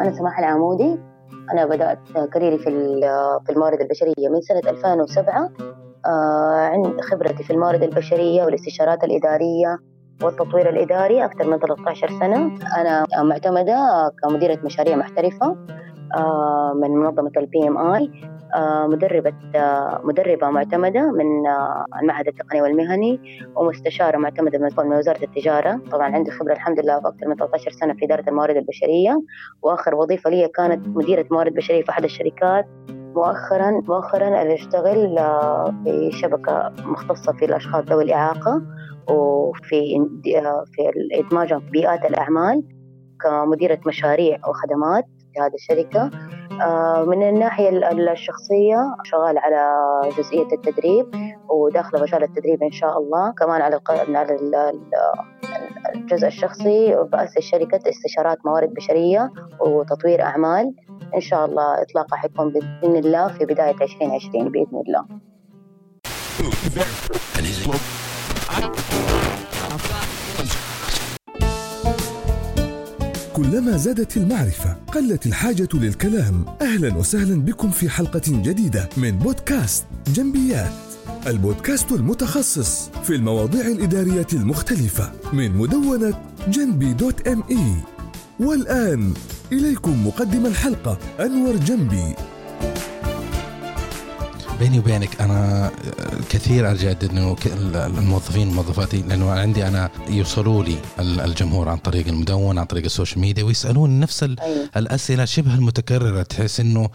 أنا سماح العمودي. أنا بدأت career ي في في الموارد البشرية من سنة 2007 عند خبرتي في الموارد البشرية والاستشارات الإدارية والتطوير الإداري أكثر من 13 سنة. أنا معتمدة كمديرة مشاريع محترفة من منظمة ال PMI مدربة مدربة معتمدة من المعهد التقني والمهني ومستشارة معتمدة من وزارة التجارة. طبعا عندي خبرة الحمد لله في أكثر من 13 سنة في إدارة الموارد البشرية. وآخر وظيفة لي كانت مديرة موارد بشرية في أحد الشركات. مؤخرا مؤخرا أشتغل في شبكة مختصة في الأشخاص ذوي الإعاقة وفي في إدماجهم في بيئات الأعمال كمديرة مشاريع وخدمات. هذه الشركة. من الناحية الشخصية شغال على جزئية التدريب وداخلة مجال التدريب إن شاء الله. كمان على على الجزء الشخصي بأسس شركة استشارات موارد بشرية وتطوير أعمال. إن شاء الله إطلاقها حيكون بإذن الله في بداية 2020 بإذن الله. كلما زادت المعرفة قلت الحاجة للكلام. أهلا وسهلا بكم في حلقة جديدة من بودكاست جنبيات. البودكاست المتخصص في المواضيع الإدارية المختلفة من مدونة جنبي dot ME والآن إليكم مقدم الحلقة أنور جنبي. بيني وبينك أنا كثير ارجع إنه الموظفين وموظفاتي لأنه عندي أنا يوصلوا لي الجمهور عن طريق المدون عن طريق ال social media ويسألون نفس أيوة. الأسئلة شبه المتكررة تحس إنه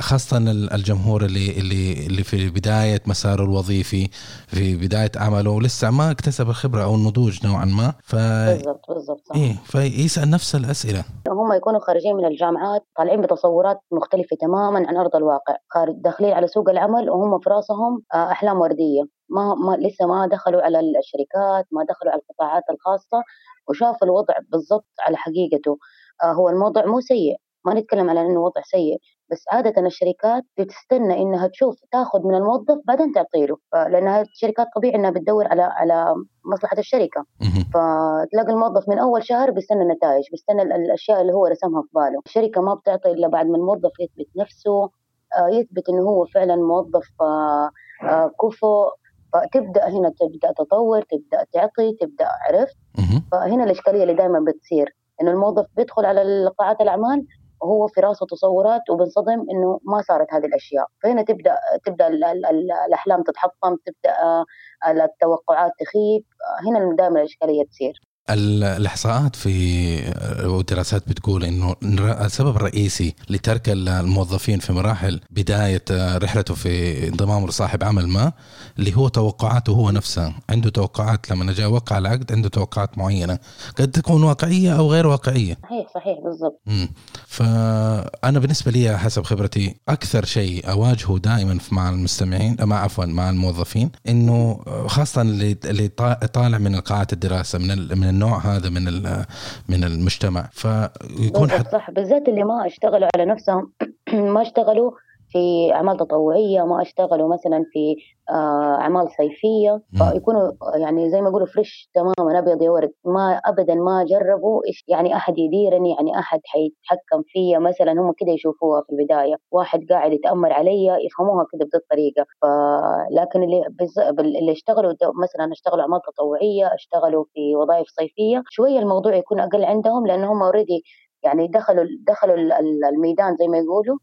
خاصة الجمهور اللي اللي اللي في بداية مساره الوظيفي في بداية عمله لسه ما اكتسب الخبره أو النضوج نوعا ما. ف بالضبط بالضبط إيه فيسأل نفس الأسئلة. هم يكونوا خارجين من الجامعات طالعين بتصورات مختلفة تماما عن أرض الواقع داخلين داخلين على سوق العمل وهم في راسهم آه، أحلام وردية. ما, ما لسه ما دخلوا على الشركات ما دخلوا على القطاعات الخاصة وشافوا الوضع بالضبط على حقيقته. آه، هو الموضوع مو سيء. ما نتكلم على إنه وضع سيء بس عادة الشركات بتستنى إنها تشوف تاخذ من الموظف بعدين تعطي له لانها الشركات طبيعي إنها بتدور على على مصلحة الشركة. فتلاقي الموظف من أول شهر بيستنى نتائج بيستنى الأشياء اللي هو رسمها في باله. الشركة ما بتعطي إلا بعد ما الموظف يثبت نفسه يثبت إنه هو فعلا موظف آه، آه، كفؤ فتبدأ هنا تبدأ تطور تبدأ تعطي تبدأ عرفت؟ فهنا الإشكالية اللي دائما بتصير إنه الموظف بيدخل على قاعات الأعمال وهو في راسه تصورات وبنصدم إنه ما صارت هذه الأشياء. فهنا تبدأ تبدأ الأحلام تتحطم تبدأ التوقعات تخيب. هنا دائما الإشكالية تصير. الإحصاءات في والدراسات بتقول إنه السبب الرئيسي لترك الموظفين في مراحل بداية رحلته في انضمامه لصاحب عمل ما اللي هو توقعاته هو نفسه. عنده توقعات لما جاء وقع العقد عنده توقعات معينة. قد تكون واقعية أو غير واقعية. صحيح صحيح بالضبط. فأنا بالنسبة لي حسب خبرتي أكثر شيء أواجهه دائما مع المستمعين مع عفوا مع الموظفين إنه خاصة اللي اللي طالع من قاعات الدراسة من من النوع هذا من من المجتمع. فيكون حت... صح. بالذات اللي ما اشتغلوا على نفسهم ما اشتغلوا في أعمال تطوعية ما أشتغلوا مثلا في آه، أعمال صيفية. فيكونوا يعني زي ما يقولوا fresh تماما أبيض يا ورد. ما ابدا ما جربوا إيش يعني أحد يديرني يعني أحد حيتحكم فيا. مثلا هم كده يشوفوها في البداية. واحد قاعد يتأمر علي يفهموها كده بهذه الطريقة لكن اللي بز... اللي اشتغلوا مثلا اشتغلوا أعمال تطوعية اشتغلوا في وظائف صيفية شوية الموضوع يكون أقل عندهم لانهم already يعني دخلوا دخلوا الميدان زي ما يقولوا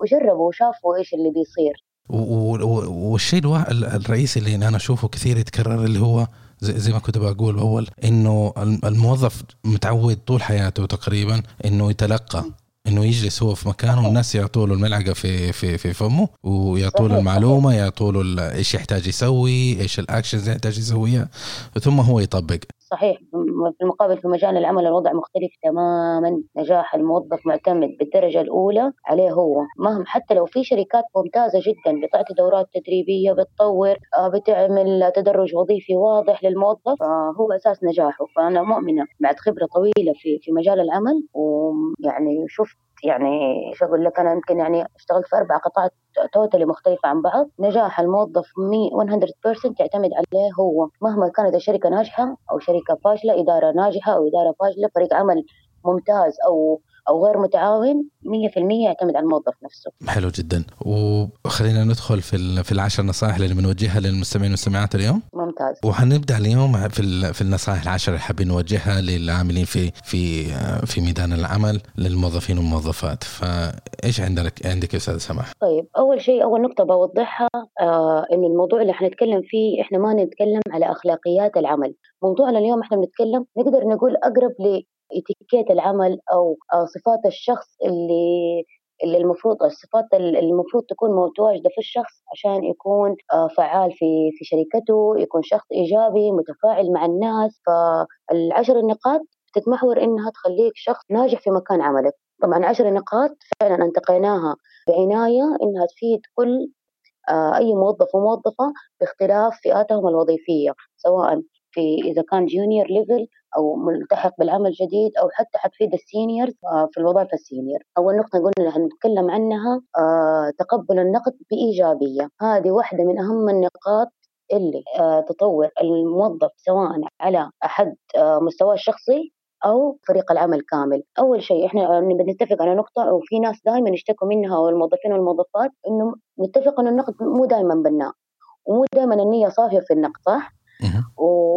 وجربوا وشافوا إيش اللي بيصير. والشيء الرئيسي اللي أنا أشوفه كثير يتكرر اللي هو زي ما كنت بقول اول إنه الموظف متعود طول حياته تقريبا إنه يتلقى إنه يجلس هو في مكانه والناس يعطوا له الملعقة في في في فمه ويعطوا له المعلومة يعطوا له إيش يحتاج يسوي إيش الأكشنز اللي يحتاج يسويها ثم هو يطبق. صحيح في المقابل في مجال العمل الوضع مختلف تماما نجاح الموظف معتمد بالدرجة الأولى عليه هو. مهما حتى لو في شركات ممتازة جدا بتعطي دورات تدريبية بتطور آه، بتعمل تدرج وظيفي واضح للموظف هو أساس نجاحه. فأنا مؤمنة بعد خبرة طويلة في في مجال العمل ويعني شفت يعني إيش أقول لك أنا يمكن يعني اشتغلت في أربع قطاعات توتالي مختلفة عن بعض. نجاح الموظف 100% تعتمد عليه هو. مهما كانت الشركة ناجحة أو شركة فاشلة إدارة ناجحة أو إدارة فاشلة فريق عمل ممتاز أو أو غير متعاون 100% يعتمد على الموظف نفسه. حلو جدا. وخلينا ندخل في في العشر نصائح اللي بنوجهها للمستمعين والمستمعات اليوم. ممتاز. وحنبدا اليوم في في النصائح العشر اللي حابين نوجهها للعاملين في في في ميدان العمل للموظفين والموظفات. فإيش عندك عندك يا أستاذ سماح؟ طيب أول شيء أول نقطة بوضحها آه إنه الموضوع اللي حنتكلم فيه إحنا ما نتكلم على أخلاقيات العمل. موضوعنا اليوم إحنا بنتكلم نقدر نقول أقرب اتيكيت العمل أو صفات الشخص اللي اللي المفروض الصفات اللي المفروض تكون متواجدة في الشخص عشان يكون آه، فعال في في شركته يكون شخص إيجابي متفاعل مع الناس. فالعشر النقاط تتمحور إنها تخليك شخص ناجح في مكان عملك. طبعا عشر نقاط فعلا أنتقيناها بعناية إنها تفيد كل آه، أي موظف وموظفة باختلاف فئاتهم الوظيفية سواء في إذا كان junior level أو ملتحق بالعمل جديد أو حتى حتفيد ال seniors آه، في الوظائف ال senior أول نقطة قلنا هنتكلم عنها آه، تقبل النقد بإيجابية. هذه واحدة من أهم النقاط اللي آه، تطور الموظف سواء على أحد مستواه الشخصي أو فريق العمل كامل. أول شيء إحنا بنتفق على نقطة وفي ناس دائما يشتكوا منها والموظفين والموظفات إنه نتفق إنه النقد مو دائما بناء ومو دائما النية صافية في النقد صح؟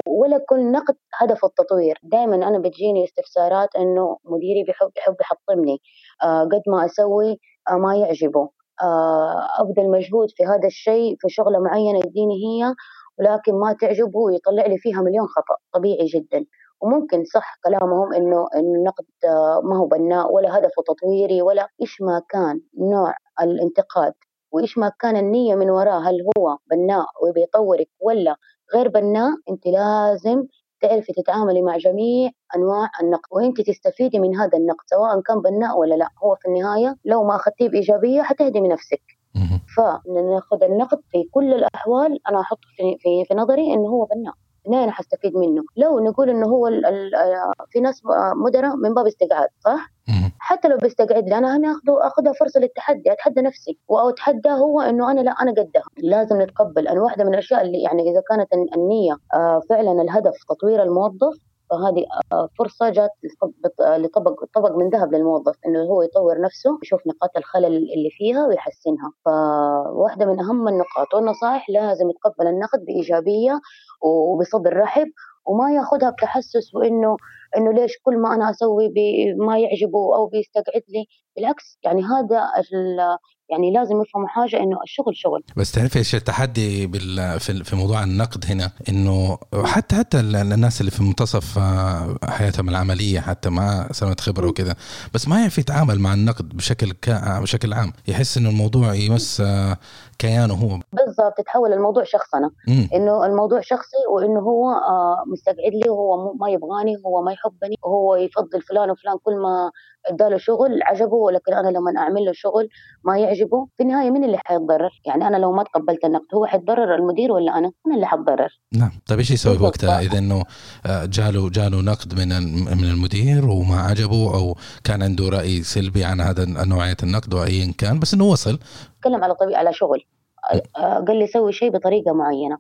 ولا كل نقد هدفه التطوير. دائما أنا بتجيني استفسارات إنه مديري بيحب يحب يحطمني. آه قد ما أسوي آه ما يعجبه. آه ابذل مجهود في هذا الشيء في شغلة معينة يديني هي ولكن ما تعجبه ويطلع لي فيها مليون خطأ. طبيعي جدا. وممكن صح كلامهم إنه النقد آه، ما هو بناء ولا هدفه تطويري ولا إيش ما كان نوع الانتقاد وإيش ما كان النية من وراه هل هو بناء وبيطورك ولا غير بناء أنت لازم تعرفي تتعاملي مع جميع أنواع النقد وانت تستفيدي من هذا النقد سواء كان بناء ولا لا. هو في النهاية لو ما أخذتيه بإيجابية حتهدمي نفسك. فناخذ النقد في كل الأحوال أنا أحط في, في, في نظري إنه هو بناء. أنا حستفيد منه. لو نقول إنه هو ال ال في ناس مدراء من باب استقعاد صح؟ حتى لو بيستقعد لي أنا هنا اخذه آخذها فرصة للتحدي أتحدى نفسي واتحدى هو إنه أنا لا أنا قدها. لازم نتقبل أنا واحدة من الأشياء اللي يعني إذا كانت النية آه، فعلا الهدف تطوير الموظف فهذه آه، فرصة جات لطبق طبق من ذهب للموظف إنه هو يطور نفسه يشوف نقاط الخلل اللي فيها ويحسنها. فواحدة من أهم النقاط والنصائح لازم يتقبل النقد بإيجابية وبصدر رحب وما ياخذها بتحسس وإنه إنه ليش كل ما أنا أسوي ما يعجبه أو بيستقعد لي. بالعكس يعني هذا يعني لازم يفهموا حاجة إنه الشغل شغل. بس تعرفي إيش التحدي بال في موضوع النقد هنا إنه حتى حتى الناس اللي في منتصف آه، حياتهم العملية حتى مع سنه خبرة وكذا بس ما يعرف يتعامل مع النقد بشكل كا بشكل عام. يحس إنه الموضوع يمس آه، كيانه هو. بالضبط تتحول الموضوع شخصنه إنه الموضوع شخصي وإنه هو آه، مستقعد لي وهو ما يبغاني هو ما يحبني. وهو يفضل فلان وفلان كل ما اداله شغل عجبه. ولكن أنا لما أعمل له شغل ما يعجبه في النهاية مين اللي حيتضرر؟ يعني أنا لو ما تقبلت النقد هو حيتضرر المدير ولا أنا؟ أنا اللي حتضرر. نعم. طيب إيش يسوي وقتها؟ إذا إنه آه، جاله جاله نقد من من المدير وما عجبه أو كان عنده رأي سلبي عن هذا نوعيه النقد وايا كان بس إنه وصل. تكلم على طبيعة على شغل. قال لي سوي شيء بطريقة معينة.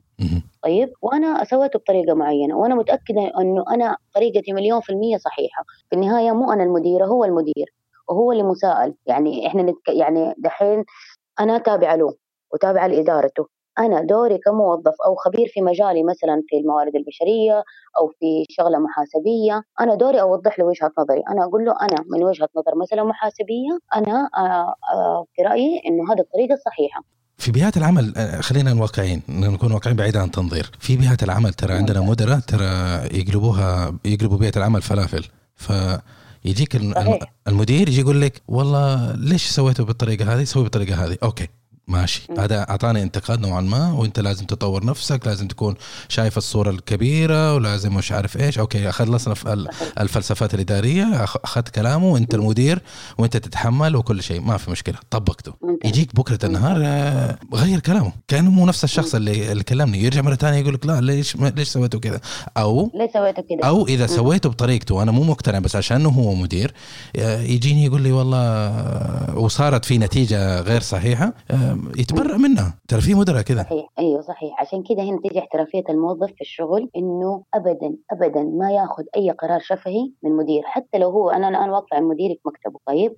طيب وأنا سويته بطريقة معينة وأنا متأكدة إنه أنا طريقتي مليون في المية صحيحة. في النهاية مو أنا المديره هو المدير وهو اللي مساءل. يعني إحنا نتك... يعني دحين أنا تابعة له وتابعة لإدارته. أنا دوري كموظف أو خبير في مجالي مثلا في الموارد البشرية أو في شغلة محاسبية أنا دوري أوضح له وجهة نظري. أنا أقول له أنا من وجهة نظر مثلا محاسبية أنا آه، آه، في رأيي إنه هذه الطريقة الصحيحه في بيئات العمل آه، خلينا واقعيين نكون واقعيين بعيد عن التنظير. في بيئات العمل ترى عندنا مدراء ترى يقلبوها يقلبوا بيئة العمل فلافل. ف يجيك المدير يجي يقول لك والله ليش سويته بالطريقة هذه؟ سوي بالطريقة هذه. أوكي. ماشي. هذا اعطاني انتقاد نوعا ما وأنت لازم تطور نفسك لازم تكون شايف الصورة الكبيرة ولازم مش عارف إيش. أوكي خلصنا في الفلسفات الإدارية. أخذت كلامه وأنت المدير وأنت تتحمل وكل شيء. ما في مشكلة. طبقته. يجيك بكرة النهار آه، غير كلامه. كأنه مو نفس الشخص اللي اللي كلمني يرجع مرة ثانية يقول لك لا ليش ليش سويته كذا؟ أو ليش سويته كذا؟ أو إذا سويته بطريقته. وأنا مو مقتنع بس عشانه هو مدير آه، يجيني يقول لي والله آه، وصارت في نتيجة غير صحيحة يتبرع منها. ترى في مدراء كذا. صحيح. أيوه صحيح. عشان كذا هنا تيجي احترافية الموظف في الشغل إنه ابدا ابدا ما ياخذ أي قرار شفهي من مدير. حتى لو هو أنا أنا واقفه عند مديري في مكتبه. طيب؟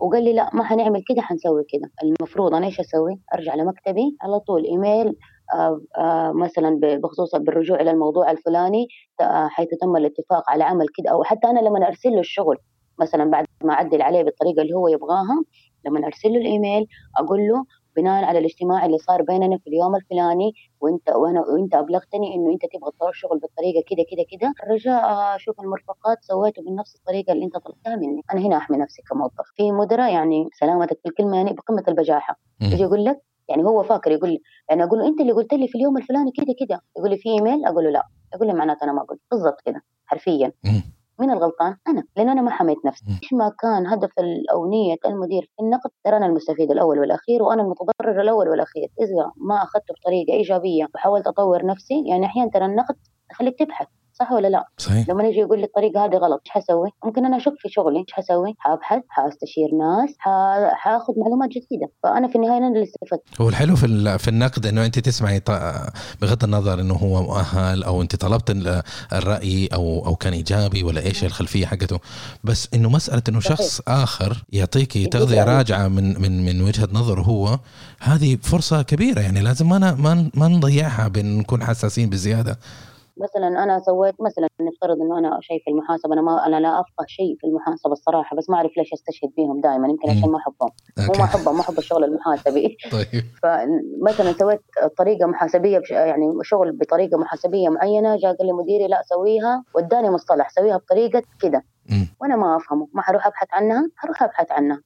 وقال لي لا ما حنعمل كذا حنسوي كذا. المفروض أنا إيش أسوي؟ أرجع لمكتبي على طول. إيميل آه آه مثلا بخصوص بالرجوع إلى الموضوع الفلاني آه حيث تم الاتفاق على عمل كده أو حتى أنا لما أرسل له الشغل مثلا بعد ما أعدل عليه بالطريقة اللي هو يبغاها لما أرسل له الإيميل أقول له بناء على الاجتماع اللي صار بيننا في اليوم الفلاني وانت وأنا وانت أبلغتني إنه أنت تبغى تطور الشغل بالطريقة كده كده كده. الرجاء أشوف المرفقات سويته بنفس الطريقة اللي أنت طلبتها مني. أنا هنا أحمي نفسي كموظف. في مدراء يعني سلامتك في الكلمة يعني بقمة البجاحة. يجي يقول لك يعني هو فاكر يقول لي يعني أقول له أنت اللي قلت لي في اليوم الفلاني كده كده. يقول لي في إيميل؟ أقول له لا. يقول لي معناته أنا ما قلت. بالضبط كده حرفيا. مين الغلطان؟ أنا لأن أنا ما حميت نفسي. إيش ما كان هدف أو نية المدير في النقد ترى أنا المستفيد الأول والأخير وأنا المتضرر الأول والأخير. إذا ما أخذته بطريقة إيجابية وحاولت أطور نفسي يعني أحيانا ترى النقد يخليك تبحث. صح ولا لا؟ صحيح. لما يجي يقول لي الطريقة هذه غلط إيش حسوي؟ ممكن أنا أشك في شغلي إيش حسوي؟ حابحث حأستشير ناس حأخذ معلومات جديدة. فأنا في النهاية أنا اللي استفدت. هو الحلو في في النقد إنه أنت تسمعي بغض النظر إنه هو مؤهل أو أنت طلبت الرأي أو أو كان إيجابي ولا إيش الخلفية حقته. بس إنه مسألة إنه شخص آخر يعطيكي تغذيه راجعة من من من وجهة نظره هو هذه فرصة كبيرة يعني لازم ما ما ما نضيعها بان نكون حساسين بزيادة. مثلا أنا سويت مثلا نفترض إنه أنا شيء في المحاسبة أنا ما أنا لا أفقه شيء في المحاسبة الصراحة بس ما أعرف ليش أستشهد بيهم دائما يمكن عشان ما احبهم مو ما احبهم ما احب الشغل المحاسبي. طيب. فمثلا سويت طريقة محاسبية بش يعني شغل بطريقة محاسبية معينة جاء قال لي مديري لا سويها واداني مصطلح سويها بطريقة كذا وأنا ما أفهمه ما حروح أبحث عنها حروح أبحث عنها.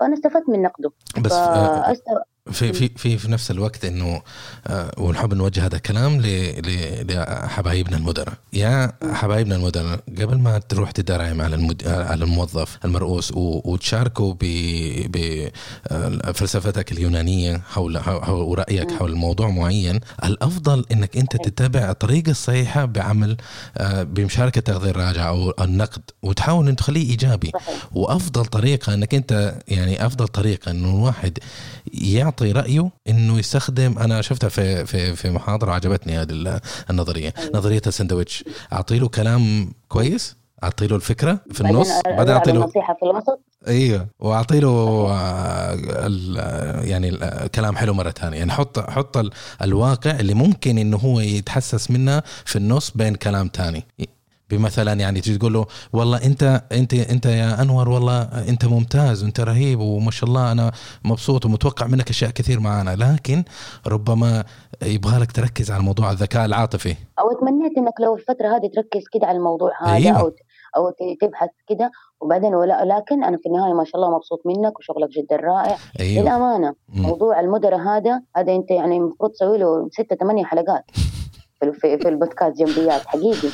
فأنا استفدت من نقده. بس فأست... في في في في نفس الوقت إنه آه ونحب نوجه هذا الكلام لحبايبنا المدراء. يا حبايبنا المدراء قبل ما تروح تدرعم على المد... على الموظف المرؤوس وتشاركوا بفلسفتك اليونانية حول ورأيك حول موضوع معين الأفضل إنك أنت تتبع الطريقة الصحيحة بعمل آه بمشاركة تغذية الراجع أو النقد وتحاول ان تخليه إيجابي. وأفضل طريقة إنك أنت يعني أفضل طريقة إنه الواحد يعطي يعطي رأيه إنه يستخدم أنا شفتها في في في محاضرة عجبتني هذه النظرية أيوة. نظرية السندويتش أعطي له كلام كويس أعطي له الفكرة في النص بعدين أعطي له نصيحه في الوسط. أيوه وأعطي له آه، يعني كلام حلو مرة ثانية. يعني حط حط الواقع اللي ممكن إنه هو يتحسس منه في النص بين كلام ثاني. بمثلا يعني تجي تقول له والله أنت أنت أنت يا أنور والله أنت ممتاز وانت رهيب وما شاء الله أنا مبسوط ومتوقع منك أشياء كثير معانا. لكن ربما يبغى لك تركز على موضوع الذكاء العاطفي. أو تمنيت إنك لو الفترة هذه تركز كده على الموضوع هذا أيوة. أو أو تبحث كده وبعدين ولا لكن أنا في النهاية ما شاء الله مبسوط منك وشغلك جدا رائع. أيوة. للأمانة موضوع المدراء هذا هذا أنت يعني المفروض تسوي له ستة ثمانية حلقات. في, في البودكاست جنبيات حقيقي.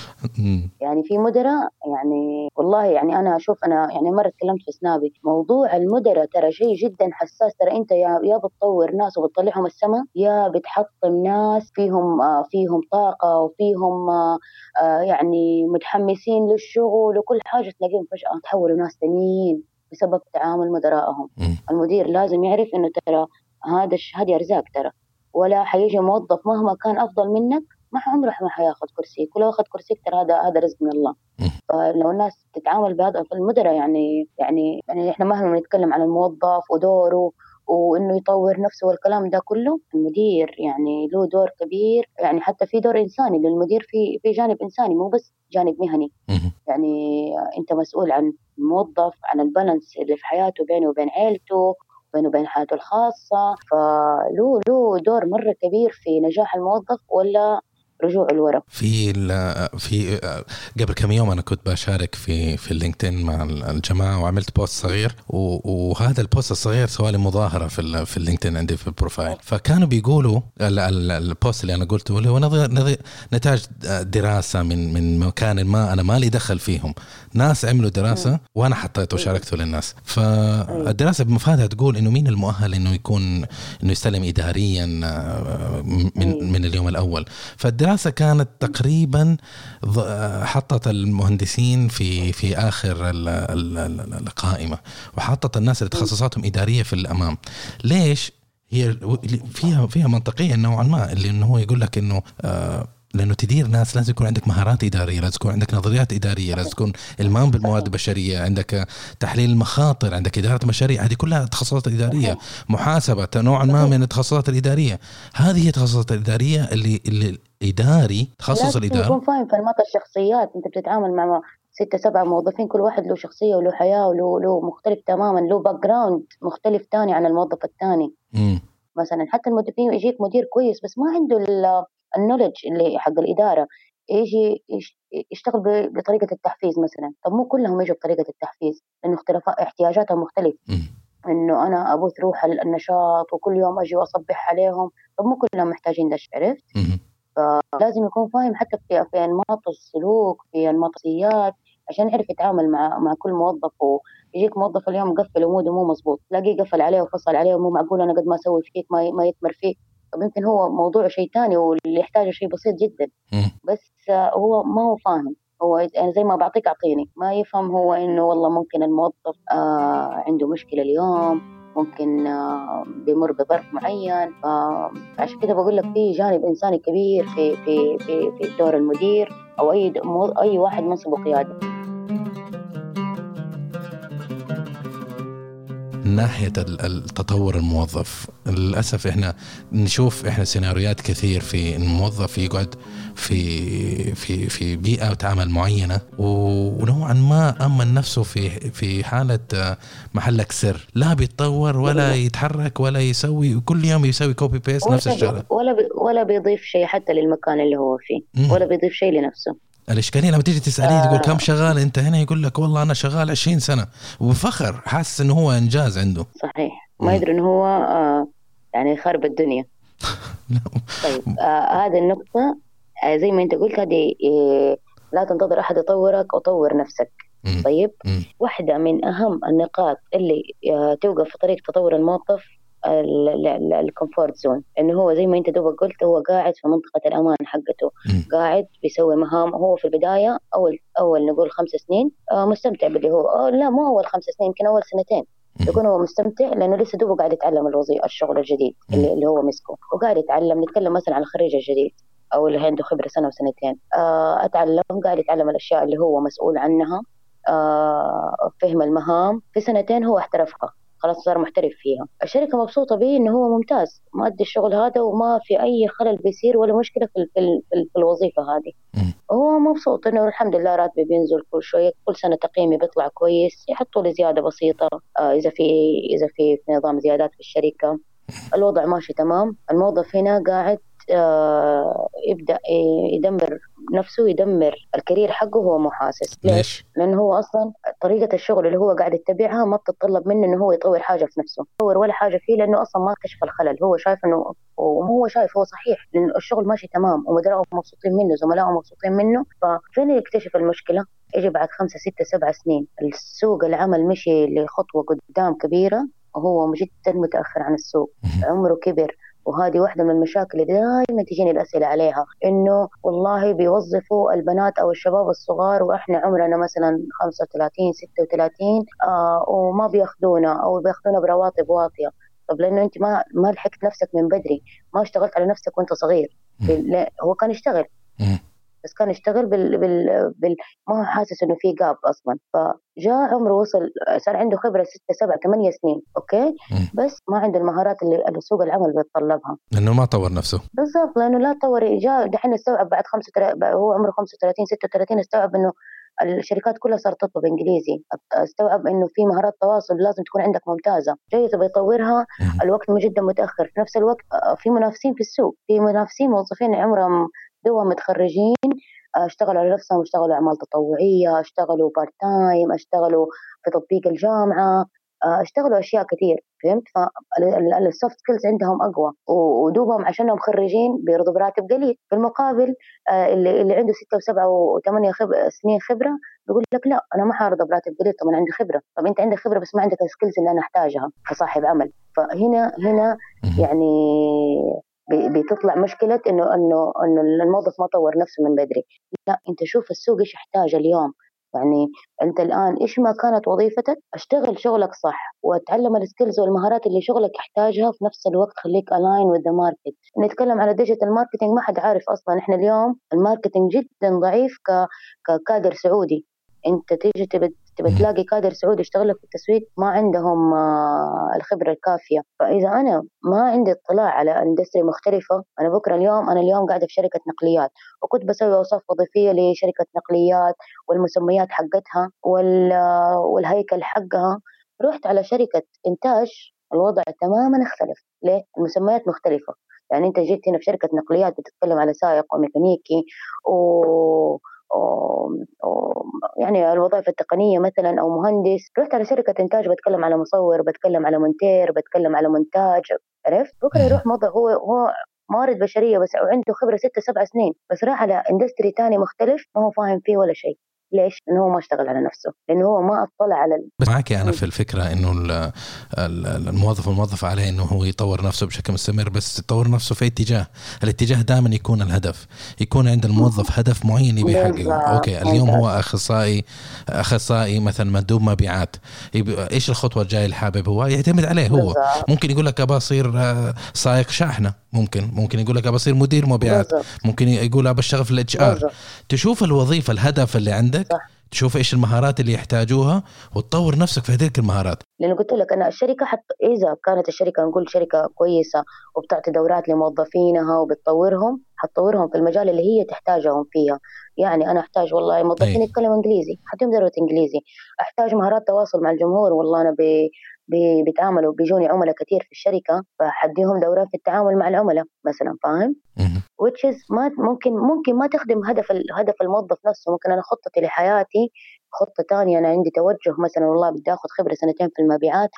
يعني في مدراء يعني والله يعني أنا أشوف أنا يعني مرة تكلمت في سنابي موضوع المدراء ترى شيء جدا حساس. ترى أنت يا يا بتطور ناس وبتطلعهم السماء يا بتحطم ناس فيهم آه فيهم طاقة وفيهم آه آه يعني متحمسين للشغل وكل حاجة. تلاقيهم فجأة تحولوا ناس ثانيين بسبب تعامل مدرائهم. المدير لازم يعرف إنه ترى هذا هذه أرزاق ترى ولا حيجي موظف مهما كان أفضل منك ما عمره ما حياخذ كرسيك ولو أخذ كرسيك ترى هذا هذا رزق من الله. فلو الناس تتعامل بهذا المدراء يعني يعني يعني إحنا مهما نتكلم عن الموظف ودوره وإنه يطور نفسه والكلام ده كله المدير يعني له دور كبير يعني حتى في دور إنساني للمدير في في جانب إنساني مو بس جانب مهني. يعني أنت مسؤول عن الموظف عن ال balance اللي في حياته بينه وبين عيلته بينه وبين حياته الخاصة. فله له دور مرة كبير في نجاح الموظف ولا رجوع الورق. في في قبل كم يوم أنا كنت بشارك في في اللينكدين مع الجماعة وعملت post صغير وهذا ال post الصغير سوى لي مظاهرة في في اللينكدين عندي في ال profile فكانوا بيقولوا ال post اللي أنا قلته اللي هو نتاج دراسة من من مكان ما أنا مالي دخل فيهم. ناس عملوا دراسة وأنا حطيته وشاركته للناس. فالدراسه بمفادها تقول إنه مين المؤهل إنه يكون إنه يستلم اداريا من من اليوم الأول. فالدراسة الدراسة كانت تقريبا حطت المهندسين في في آخر القائمة وحطت الناس اللي تخصصاتهم إدارية في الأمام ليش؟ هي فيها فيها منطقية نوعا ما اللي إنه هو يقول لك إنه آه لأنه تدير ناس لازم يكون عندك مهارات إدارية، لازم يكون عندك نظريات إدارية، لازم تكون إلمام بالموارد البشرية، عندك تحليل المخاطر، عندك إدارة مشاريع، هذه كلها تخصصات إدارية، محاسبة نوعا ما من التخصصات الإدارية، هذه هي التخصصات الإدارية اللي اللي الاداري تخصص الإدارة؟ تكون فاهم في أنماط الشخصيات، أنت بتتعامل مع ستة سبعة موظفين كل واحد له شخصية وله حياة وله له مختلف تماما له background مختلف تاني عن الموظف الثاني. مثلا حتى المدير يجيك مدير كويس بس ما عنده النولج اللي حق الإدارة. يجي يشتغل بطريقة التحفيز مثلا. طب مو كلهم يجوا بطريقة التحفيز لأنه اختلاف احتياجاتهم مختلفه إنه أنا ابث روح النشاط وكل يوم أجي وأصبح عليهم. طب مو كلهم محتاجين ده عرفت؟ فلازم يكون فاهم حتى في في أنماط السلوك في أنماط السياسات عشان يعرف يتعامل مع مع كل موظف ويجيك موظف اليوم مقفل وموده مو مزبوط تلاقيه قفل عليه وفصل عليه ومو معقول أنا قد ما أسوي فيك ما ما يثمر فيك. طب يمكن هو موضوع شيء ثاني واللي يحتاجه شيء بسيط جدا. بس هو ما هو فاهم. هو يعني زي ما بعطيك أعطيني. ما يفهم هو إنه والله ممكن الموظف آه عنده مشكلة اليوم. ممكن آه بيمر بظرف معين. فعشان كده بقول لك في جانب إنساني كبير في في في في دور المدير أو أي أي واحد منصبه قيادي. ناحية التطور الموظف. للأسف إحنا نشوف إحنا سيناريوهات كثير في الموظف يقعد في في في بيئة وتعامل معينة ونوعا ما أمن نفسه في في حالة محلك سر. لا بيتطور ولا يتحرك ولا يسوي كل يوم يسوي copy paste نفس الشغلة. ولا ولا بيضيف شيء حتى للمكان اللي هو فيه ولا بيضيف شيء لنفسه. الإشكالية لما تيجي تسأليه آه. تقول كم شغال أنت هنا يقول لك والله أنا شغال 20 سنة وبفخر حاسس إنه هو إنجاز عنده صحيح ما يدري إنه هو آه يعني خرب الدنيا طيب آه هذه النقطة آه زي ما أنت قلت هذه آه لا تنتظر أحد يطورك وطور نفسك. طيب مم. واحدة من أهم النقاط اللي آه، توقف في طريق تطور الموظف ال comfort zone. إنه هو زي ما أنت دوبك قلت هو قاعد في منطقة الأمان حقته. م. قاعد بيسوي مهام. هو في البداية أول أول نقول خمس سنين آه مستمتع باللي هو آه لا مو أول خمس سنين يمكن أول سنتين. يكون هو مستمتع لأنه لسه دوبه قاعد يتعلم الوظيفة الشغل الجديد اللي, اللي هو مسكه. وقاعد يتعلم نتكلم مثلا عن الخريج الجديد أو اللي عنده خبرة سنة وسنتين. آه أتعلم قاعد يتعلم الأشياء اللي هو مسؤول عنها. فهم المهام. في سنتين هو احترفها خلاص صار محترف فيها. الشركة مبسوطة به إنه هو ممتاز ما أدي الشغل هذا وما في أي خلل بيصير ولا مشكلة في, في, في الوظيفة هذه. هو مبسوط إنه الحمد لله راتبي بينزل كل شوية كل سنة تقييمي بيطلع كويس يحطوا لي زيادة بسيطة آه إذا في إذا في, في نظام زيادات في الشركة. الوضع ماشي تمام. الموظف هنا قاعد يبدأ يدمر نفسه يدمر الكارير حقه هو محاسس ليش؟ لأنه هو أصلا طريقة الشغل اللي هو قاعد يتبعها ما بتتطلب منه إنه هو يطور حاجة في نفسه. يطور ولا حاجة فيه لأنه أصلا ما كشف الخلل. هو شايف إنه وهو شايف هو صحيح لأنه الشغل ماشي تمام ومدراءه مبسوطين منه زملائه مبسوطين منه. ففين يكتشف المشكلة؟ يجي بعد خمسة ستة سبعة سنين. السوق العمل مشي لخطوة قدام كبيرة وهو جدا متأخر عن السوق. عمره كبر. وهذه واحدة من المشاكل اللي دائما تجيني الأسئلة عليها إنه والله بيوظفوا البنات أو الشباب الصغار وإحنا عمرنا مثلا 35 36 آه وما بياخذونا أو بياخذونا برواتب واطية. طب لأنه أنت ما ما لحقت نفسك من بدري ما اشتغلت على نفسك وأنت صغير. هو كان يشتغل. بس كان يشتغل بال, بال... بال... ما هو حاسس إنه في جاب أصلا. فجاء عمره وصل صار عنده خبرة ستة سبعة ثمانية سنين أوكي؟ بس ما عنده المهارات اللي سوق العمل بيتطلبها. لأنه ما طور نفسه. بالضبط لأنه لا طور جاء دحين استوعب بعد 35 هو عمره 35 36 استوعب إنه الشركات كلها صارت تطلب إنجليزي. استوعب إنه في مهارات تواصل لازم تكون عندك ممتازة. جاي تبغى يطورها الوقت جدا متأخر. في نفس الوقت آه، في منافسين في السوق. في منافسين موظفين عمرهم دوبهم متخرجين آه، اشتغلوا على نفسهم اشتغلوا أعمال تطوعية اشتغلوا part time اشتغلوا في تطبيق الجامعة آه، اشتغلوا أشياء كثير فهمت؟ فال soft skills عندهم أقوى ودوبهم عشانهم خريجين بيرضوا براتب قليل. في المقابل آه، اللي, اللي عنده ستة وسبعة وثمانية خب... سنين خبرة بيقول لك لا أنا ما حارضى براتب قليل طب أنا عندي خبرة. طب أنت عندك خبرة بس ما عندك ال skills اللي أنا أحتاجها كصاحب عمل. فهنا هنا يعني بتطلع مشكلة إنه إنه إنه الموظف ما طور نفسه من بدري. لا أنت شوف السوق إيش يحتاج اليوم. يعني أنت الآن إيش ما كانت وظيفتك؟ اشتغل شغلك صح واتعلم ال skills والمهارات اللي شغلك يحتاجها في نفس الوقت خليك align with the market نتكلم على digital marketing ما حد عارف أصلا. إحنا اليوم ال marketing جدا ضعيف ككادر سعودي. أنت تيجي تبي تلاقي كادر سعودي يشتغل في التسويق ما عندهم آه، الخبرة الكافية. فإذا أنا ما عندي اطلاع على industry مختلفة أنا بكرة اليوم أنا اليوم قاعدة في شركة نقليات. وكنت بسوي أوصاف وظيفية لشركة نقليات والمسميات حقتها والهيكل حقها. رحت على شركة إنتاج الوضع تماما اختلف. ليه؟ المسميات مختلفة. يعني أنت جيت هنا في شركة نقليات بتتكلم على سائق وميكانيكي و يعني الوظائف التقنية مثلا أو مهندس رحت على شركة إنتاج بتكلم على مصور بتكلم على مونتير بتكلم على مونتاج عرفت؟ بكرة يروح موظف هو هو موارد بشرية بس وعنده خبرة ستة سبع سنين بس راح على industry تاني مختلف ما هو فاهم فيه ولا شيء. ليش؟ لأنه هو ما اشتغل على نفسه، لأنه هو ما أطلع على ال... بس معك أنا في الفكرة إنه الموظف الموظف عليه إنه هو يطور نفسه بشكل مستمر بس يطور نفسه في اتجاه، الاتجاه دائما يكون الهدف، يكون عند الموظف هدف معين يبي يحققه، أوكي اليوم هو أخصائي أخصائي مثلا مندوب مبيعات، إيش الخطوة الجاية اللي حابب هو؟ يعتمد عليه هو، ممكن يقول لك أبى أصير آه، سائق شاحنة، ممكن ممكن يقول لك ابى اصير مدير مبيعات، ممكن يقول ابى اشتغل في ال HR، تشوف الوظيفة الهدف اللي عندك صح. تشوف إيش المهارات اللي يحتاجوها وتطور نفسك في هذيك المهارات. لأنه قلت لك أنا الشركة حتى إذا كانت الشركة نقول شركة كويسة وبتعطي دورات لموظفينها وبتطورهم حتطورهم في المجال اللي هي تحتاجهم فيها. يعني أنا أحتاج والله موظفين يتكلموا إنجليزي حتى دورة إنجليزي. أحتاج مهارات تواصل مع الجمهور والله أنا بيتعاملوا بيجوني عملاء كثير في الشركة فحديهم دورات في التعامل مع العملاء مثلا فاهم؟ which is ما ممكن ممكن ما تخدم هدف هدف الموظف نفسه. ممكن أنا خطتي لحياتي خطة ثانية أنا عندي توجه مثلا والله بدي آخذ خبرة سنتين في المبيعات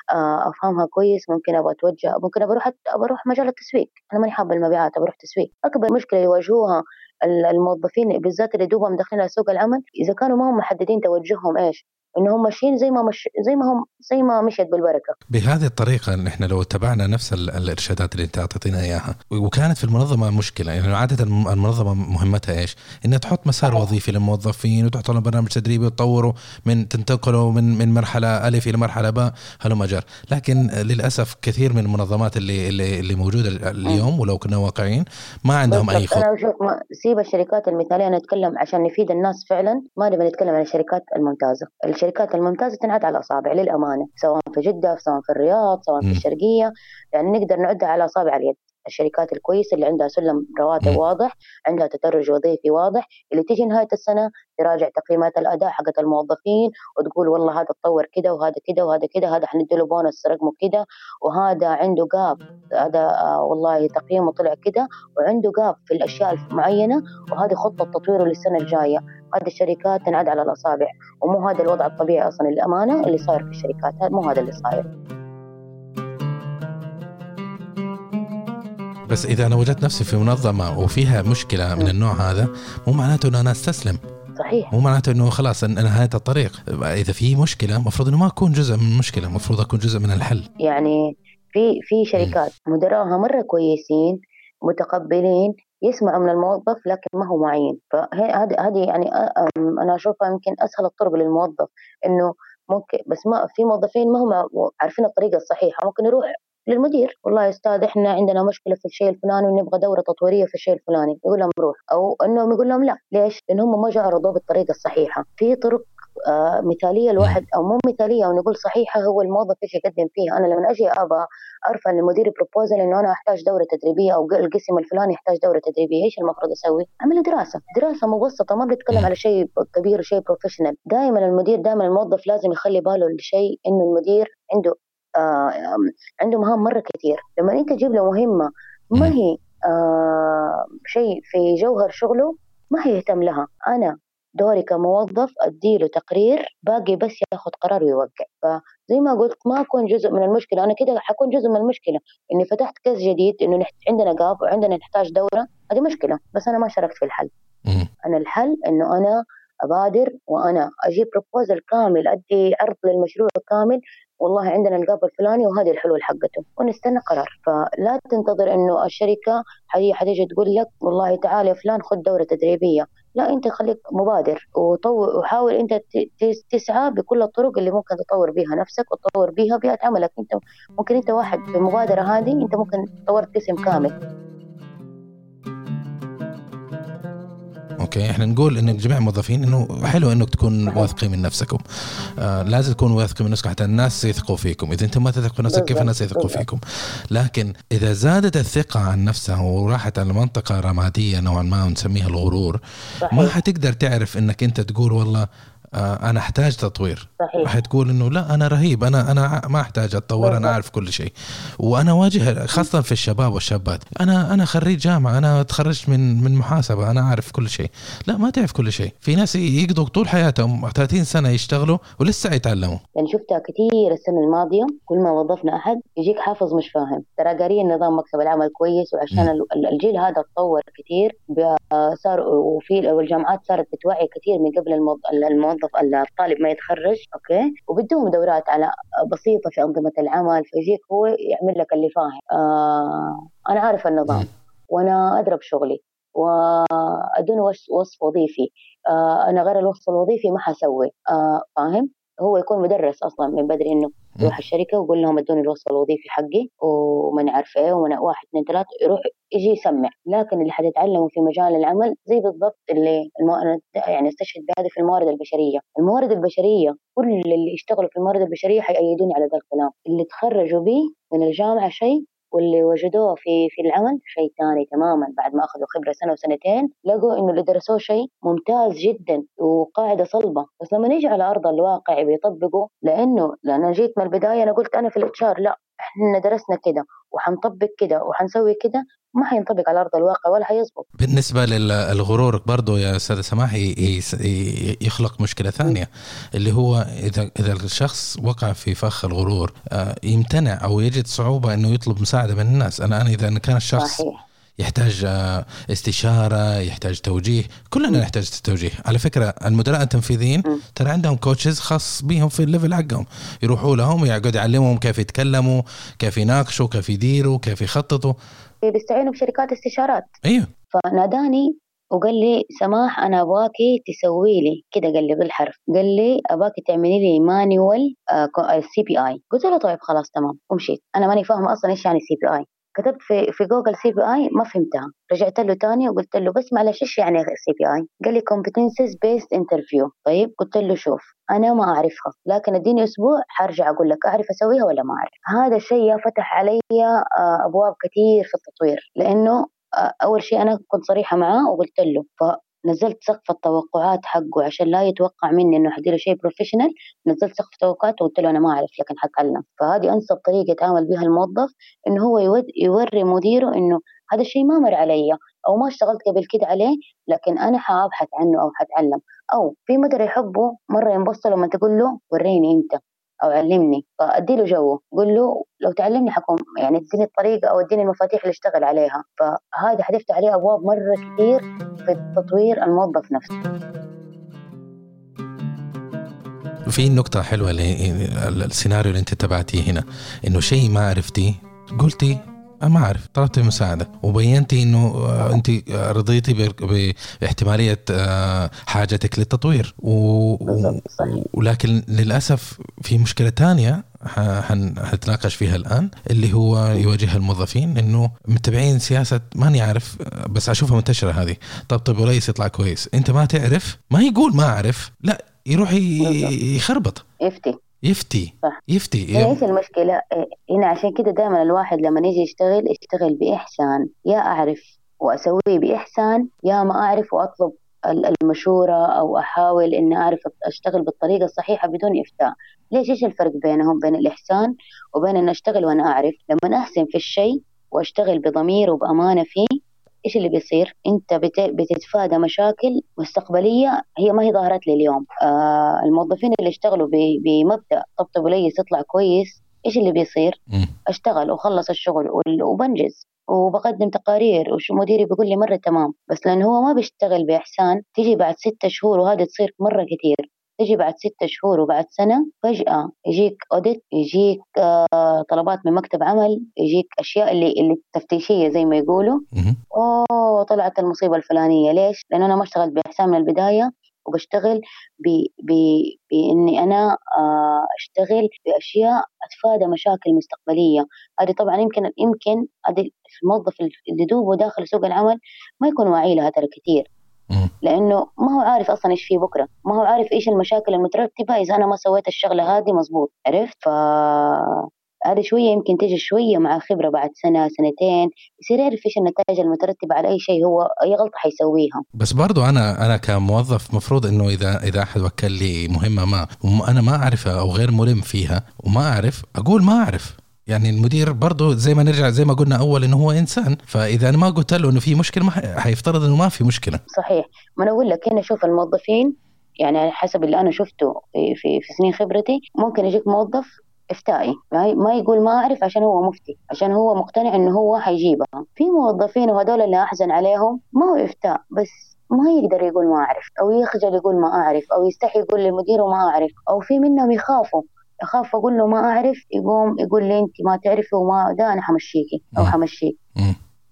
أفهمها كويس. ممكن أبغى أتوجه ممكن ابى أروح ابى أروح مجال التسويق. أنا ماني حابة المبيعات ابى أروح تسويق. أكبر مشكلة يواجهوها الموظفين بالذات اللي دوبهم داخلين على سوق العمل إذا كانوا ما هم محددين توجههم إيش؟ انهم ماشيين زي ما مش زي ما هم زي ما مشيت بالبركة. بهذه الطريقة ان إحنا لو اتبعنا نفس الإرشادات اللي أنت أعطيتنا إياها وكانت في المنظمة مشكلة. يعني عادة المنظمة مهمتها إيش؟ إنها تحط مسار وظيفي للموظفين وتحط لهم برنامج تدريبي وتطوروا من تنتقلوا من من مرحلة الف إلى مرحلة باء هلم جر لكن للأسف كثير من المنظمات اللي اللي, اللي موجودة اليوم ولو كنا واقعيين ما عندهم أي خطة. أنا شوف سيب الشركات المثالية نتكلم عشان نفيد الناس فعلا ما نبي نتكلم عن الشركات الممتازة. الشركات الممتازة تنعد على الأصابع للأمانة سواء في جدة سواء في الرياض سواء في الشرقية يعني نقدر نعدها على أصابع اليد. الشركات الكويسة اللي عندها سلم رواتب واضح عندها تدرج وظيفي واضح اللي تيجي نهاية السنة تراجع تقييمات الأداء حقت الموظفين وتقول والله هذا تطور كده وهذا كده وهذا كده هذا حنديله بونص رقمه كده وهذا عنده جاب هذا آه والله تقييمه طلع كده وعنده جاب في الأشياء المعينة وهذه خطة تطويره للسنة الجاية. هذه الشركات تنعد على الأصابع ومو هذا الوضع الطبيعي أصلا للأمانة اللي صاير في الشركات مو هذا اللي صاير. بس إذا أنا وجدت نفسي في منظمة وفيها مشكلة من النوع هذا مو معناته إنه أنا أستسلم. صحيح. مو معناته إنه خلاص نهايه الطريق. إذا في مشكلة المفروض إنه ما أكون جزء من المشكلة المفروض أكون جزء من الحل. يعني في في شركات مدراها مرة كويسين متقبلين يسمع من الموظف لكن ما هو معين. فهذه هذه يعني أنا أشوفها يمكن أسهل الطرق للموظف. إنه ممكن بس ما في موظفين ما هم عارفين الطريقة الصحيحة ممكن يروح للمدير. والله يا أستاذ إحنا عندنا مشكلة في الشيء الفلاني ونبغى دورة تطويرية في الشيء الفلاني. يقول لهم روح. أو إنهم يقول لهم لا. ليش؟ لأن هم ما جربوا بالطريقة الصحيحة. في طرق آه مثالية الواحد أو مو مثالية أو نقول صحيحة هو الموظف إيش يقدم فيها. أنا لما أجي ابى ارفع للمدير proposal إنه أنا أحتاج دورة تدريبية أو القسم الفلاني يحتاج دورة تدريبية إيش المفروض أسوي؟ أعمل دراسة. دراسة مبسطة ما بنتكلم على شيء كبير وشيء professional دائما المدير دائما الموظف لازم يخلي باله لشيء إنه المدير عنده عنده مهام مرة كثير. لما أنت تجيب له مهمة ما هي آه شيء في جوهر شغله ما هي يهتم لها. أنا دوري كموظف أديله تقرير باقي بس ياخذ قرار ويوقع. فزي ما قلت ما أكون جزء من المشكلة. أنا كده حكون جزء من المشكلة. إني فتحت كاس جديد إنه عندنا جاب وعندنا نحتاج دورة هذه مشكلة. بس أنا ما شاركت في الحل. أنا الحل إنه أنا أبادر وأنا أجيب بروبوزل كامل أدي عرض للمشروع كامل. والله عندنا القاب الفلاني وهذه الحلول حقته. ونستنى قرار. فلا تنتظر إنه الشركة هي حتيجي تقول لك والله تعال يا فلان خذ دورة تدريبية. لا أنت خليك مبادر وحاول أنت تسعى بكل الطرق اللي ممكن تطور بها نفسك وتطور بها بيئة عملك. أنت ممكن أنت واحد في المبادرة هذه أنت ممكن طورت قسم كامل. أوكي إحنا نقول ان جميع الموظفين إنه حلو إنك تكون واثقين من نفسكم. آه لازم تكونوا واثقين من نفسكم حتى الناس يثقوا فيكم. إذا أنتم ما تثقوا في نفسك كيف الناس يثقوا فيكم؟ لكن إذا زادت الثقة عن نفسها وراحت على منطقة رمادية نوعا ما ونسميها الغرور. ما حتقدر تعرف إنك أنت تقول والله أنا أحتاج تطوير. صحيح. حتقول إنه لا أنا رهيب أنا أنا ما أحتاج أتطور أنا أعرف كل شيء. وأنا واجه خاصة في الشباب والشابات. أنا أنا خريج جامعة أنا تخرجت من من محاسبة أنا أعرف كل شيء. لا ما تعرف كل شيء. في ناس يقضوا طول حياتهم 30 سنة يشتغلوا ولسه يتعلموا. يعني شفتها كثير السنة الماضية كل ما وظفنا أحد يجيك حافظ مش فاهم. ترى قارين نظام مكتب العمل كويس وعشان م. الجيل هذا تطور كثير صار وفي والجامعات صارت بتوعي كثير من قبل الموظف الموظف الطالب ما يتخرج أوكي؟ وبدهم دورات على بسيطة في أنظمة العمل فيجيك هو يعمل لك اللي فاهم. آه أنا عارف النظام وأنا ادرى بشغلي وأدون وصف وظيفي. آه أنا غير الوصف الوظيفي ما حسوي. آه فاهم؟ هو يكون مدرس أصلا من بدري إنه يروح الشركة ويقول لهم إدوني الوصف الوظيفي حقي ومن عارف إيه ومن واحد اثنين ثلاثة يروح يجي يسمع. لكن اللي حتتعلمه في مجال العمل زي بالضبط اللي المو... يعني أستشهد بهذا في الموارد البشرية، الموارد البشرية كل اللي يشتغلوا في الموارد البشرية حيأيدوني على ذا الكلام، اللي تخرجوا به من الجامعة شيء واللي وجدوه في في العمل شيء ثاني تماما بعد ما أخذوا خبرة سنة وسنتين لقوا إنه اللي درسوه شيء ممتاز جدا وقاعدة صلبة. بس لما نيجي على أرض الواقع بيطبقوا لأنه لأن جيت من البداية أنا قلت أنا في الاتش لا. إحنا درسنا كده وحنطبق كده وحنسوي كده ما حينطبق على أرض الواقع ولا حيزبط بالنسبة للغرور برضه يا أستاذ سماح يخلق مشكلة ثانية اللي هو إذا إذا الشخص وقع في فخ الغرور آه، يمتنع أو يجد صعوبة إنه يطلب مساعدة من الناس أنا أنا إذا كان الشخص صحيح. يحتاج آه، استشارة يحتاج توجيه. كلنا نحتاج توجيه. على فكرة المدراء التنفيذيين ترى عندهم coaches خاص بيهم في ال level حقهم. يروحوا لهم يقعد يعلمهم كيف يتكلموا كيف يناقشوا كيف يديروا كيف يخططوا. بيستعينوا بشركات استشارات. أيوه. فناداني وقال لي سماح أنا ابغاكي تسوي لي. كده قال لي بالحرف. قال لي ابغاكي تعملي لي manual CBI قلت له طيب خلاص تمام. ومشيت. أنا ماني فاهمه أصلا إيش يعني CBI كتبت في في جوجل CBI ما فهمتها. رجعت له تاني وقلت له بس معلش إيش يعني CBI قال لي competencies based interview. طيب قلت له شوف أنا ما أعرفها لكن إديني أسبوع حارجع أقول لك أعرف أسويها ولا ما أعرف. هذا الشيء فتح علي آه، أبواب كثير في التطوير لأنه آه، أول شيء أنا كنت صريحة معاه وقلت له نزلت سقف التوقعات حقه عشان لا يتوقع مني إنه حديله شيء بروفيشنال نزلت سقف التوقعات وقلت له أنا ما أعرف لكن حتعلم فهذه أنسب طريقة يتعامل بها الموظف إنه هو يوري مديره إنه هذا الشيء ما مر علي أو ما اشتغلت قبل كده عليه لكن أنا حأبحث عنه أو حتعلم. أو في مدير يحبه مرة ينبسط لما تقول له وريني أنت أو علمني. فأدي له جو قول له لو تعلمني حكون يعني اديني الطريقة أو اديني المفاتيح اللي اشتغل عليها. فهذا حتفتح عليه أبواب مرة كثير في تطوير الموظف نفسه. في نقطة حلوة السيناريو اللي انت تبعتيه هنا إنه شيء ما عرفتيه قلتي ما أعرف طلبت مساعدة وبينتي إنه آه، انت رضيتي باحتمالية آه، حاجتك للتطوير و... ولكن للأسف في مشكلة ثانية حنتناقش فيها الآن اللي هو يواجهها الموظفين إنه متبعين سياسة ماني عارف بس أشوفها منتشرة هذه. طبطب ورئيس يطلع كويس. أنت ما تعرف؟ ما يقول ما أعرف. لا يروح يخربط. يفتي. يفتي. صح. يفتي. هي إيش المشكلة؟ هنا عشان كده دائما الواحد لما يجي يشتغل يشتغل بإحسان. يا أعرف وأسويه بإحسان يا ما أعرف وأطلب. المشورة أو أحاول إني أعرف أشتغل بالطريقة الصحيحة بدون إفتاء ليش إيش الفرق بينهم بين الإحسان وبين إن أشتغل وأنا أعرف لما أحسن في الشيء وأشتغل بضمير وبأمانة فيه إيش اللي بيصير؟ أنت بتتفادى مشاكل مستقبلية هي ما هي ظهرت لي اليوم. آه الموظفين اللي اشتغلوا بمبدأ طبطب وليس يطلع كويس إيش اللي بيصير؟ أشتغل وخلص الشغل وبنجز. وبقدم تقارير وشو مديري بيقول لي مرة تمام. بس لأنه هو ما بيشتغل بإحسان تيجي بعد ستة شهور وهذه تصير مرة كثير. تجي بعد ستة شهور وبعد سنة فجأة يجيك أوديت يجيك آه طلبات من مكتب عمل يجيك أشياء اللي اللي تفتيشية زي ما يقولوا. أوه طلعت المصيبة الفلانية. ليش؟ لأن أنا ما اشتغلت بإحسان من البداية. وبشتغل بإني أنا آه، أشتغل بأشياء أتفادى مشاكل مستقبلية. هذه طبعا يمكن يمكن هذه الموظف اللي دوبه داخل سوق العمل ما يكون واعي لها ترى كثير. لأنه ما هو عارف أصلا إيش في بكرة. ما هو عارف إيش المشاكل المترتبة. إذا أنا ما سويت الشغلة هذه مزبوط عرفت؟ ف هذه شوية يمكن تيجي شوية مع خبرة بعد سنة سنتين يصير يعرف إيش النتائج المترتبة على أي شيء هو أي غلطة حيسويها. بس برضو أنا أنا كموظف مفروض إنه إذا إذا أحد وكل لي مهمة ما وأنا ما أعرفها أو غير ملم فيها وما أعرف أقول ما أعرف. يعني المدير برضه زي ما نرجع زي ما قلنا أول إنه هو إنسان فإذا أنا ما قلت له إنه في مشكلة ما حيفترض إنه ما في مشكلة. صحيح. ما أنا أقول لك هنا شوف الموظفين يعني حسب اللي أنا شفته في, في سنين خبرتي ممكن يجيك موظف إفتائي ما يقول ما أعرف عشان هو مفتي عشان هو مقتنع إنه هو حيجيبها في موظفين وهذول اللي أحزن عليهم ما هو إفتاء بس ما يقدر يقول ما أعرف أو يخجل يقول ما أعرف أو يستحي يقول لمديره ما أعرف أو في منهم يخافوا اخاف أقول له ما أعرف يقوم يقول لي أنت ما تعرفي وما ده أنا حمشيكي أو حمشيك.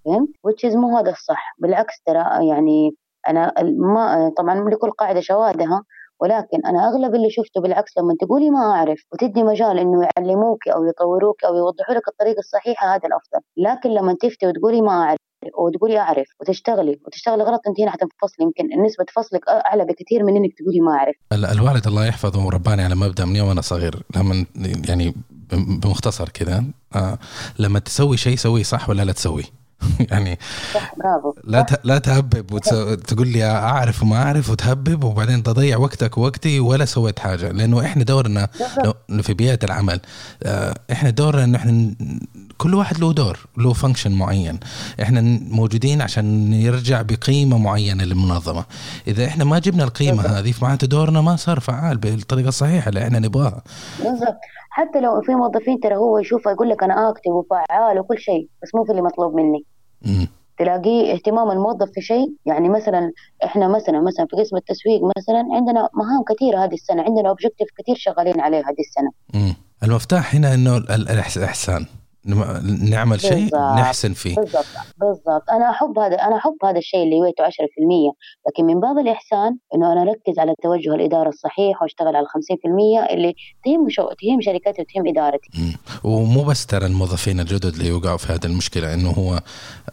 فهمت؟ which is مو هذا الصح بالعكس ترى يعني أنا ما طبعا لكل قاعدة شواذها ولكن أنا أغلب اللي شفته بالعكس لما تقولي ما أعرف وتدي مجال إنه يعلموك أو يطوروك أو يوضحوا لك الطريقة الصحيحة هذا الأفضل. لكن لما تفتي وتقولي ما أعرف وتقولي أعرف وتشتغلي وتشتغلي غلط أنت هنا حتنفصلي يمكن نسبة فصلك أعلى بكثير من إنك تقولي ما أعرف. الوالد الله يحفظه ورباني على مبدأ من يوم أنا صغير لما يعني بمختصر كذا آه لما تسوي شيء سويه صح ولا لا تسويه؟ يعني صح برافو. لا لا تهبب وتقول لي أعرف وما أعرف وتهبب وبعدين تضيع وقتك ووقتي ولا سويت حاجة. لأنه إحنا دورنا في بيئة العمل آه، إحنا دورنا انه إحنا كل واحد له دور له function معين. إحنا موجودين عشان نرجع بقيمة معينة للمنظمة. إذا إحنا ما جبنا القيمة هذه فمعناته دورنا ما صار فعال بالطريقة الصحيحة اللي إحنا نبغاها. بالضبط. حتى لو في موظفين ترى هو يشوف يقول لك أنا اكتب وفعال وكل شيء بس مو في اللي مطلوب مني. م. تلاقيه اهتمام الموظف في شيء يعني مثلا إحنا مثلا مثلا في قسم التسويق مثلا عندنا مهام كثيرة هذه السنة عندنا اوبجيكتيف كثير شغالين عليه هذه السنة. م. المفتاح هنا إنه الإحسان. نعمل شيء نحسن فيه. بالضبط بالضبط. أنا أحب هذا أنا أحب هذا الشيء اللي ويته 10% لكن من باب الإحسان إنه أنا أركز على توجه الإدارة الصحيح وأشتغل على 50% اللي تهم شو تهم شركتي وتهم إدارتي. ومو بس ترى الموظفين الجدد اللي يوقعوا في هذه المشكلة إنه هو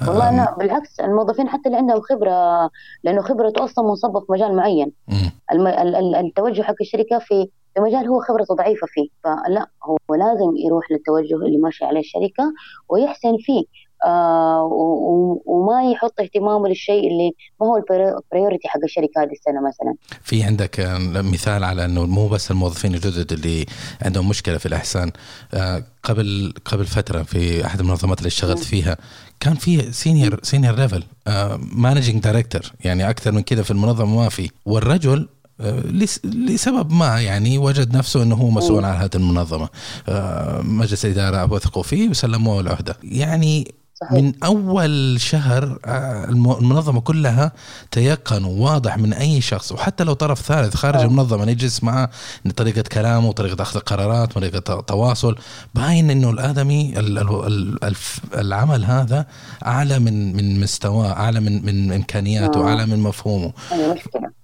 والله أنا بالعكس الموظفين حتى اللي عندهم خبرة لأنه خبرته أصلا منصبة في مجال معين. التوجه حق الشركة في في مجال هو خبرته ضعيفة فيه فلا هو لازم يروح للتوجه اللي ماشي عليه الشركة ويحسن فيه. آه وما يحط اهتمامه للشيء اللي ما هو البريورتي حق الشركة هذه السنة مثلا. في عندك مثال على إنه مو بس الموظفين الجدد اللي عندهم مشكلة في الإحسان. آه قبل قبل فترة في أحد المنظمات اللي اشتغلت فيها كان في senior senior level managing director يعني أكثر من كذا في المنظمة ما في. والرجل آه، لسبب ما يعني وجد نفسه إنه هو مسؤول عن هذه المنظمة. آه، مجلس الإدارة وثقوا فيه وسلموه العهده يعني صحيح. من أول شهر آه، المنظمة كلها تيقن واضح من أي شخص وحتى لو طرف ثالث خارج أوه. المنظمة نجلس معه طريقة كلامه طريقه أخذ القرارات طريقة تواصل باين إنه الآدمي العمل هذا أعلى من من مستواه أعلى من من إمكانياته أوه. أعلى من مفهومه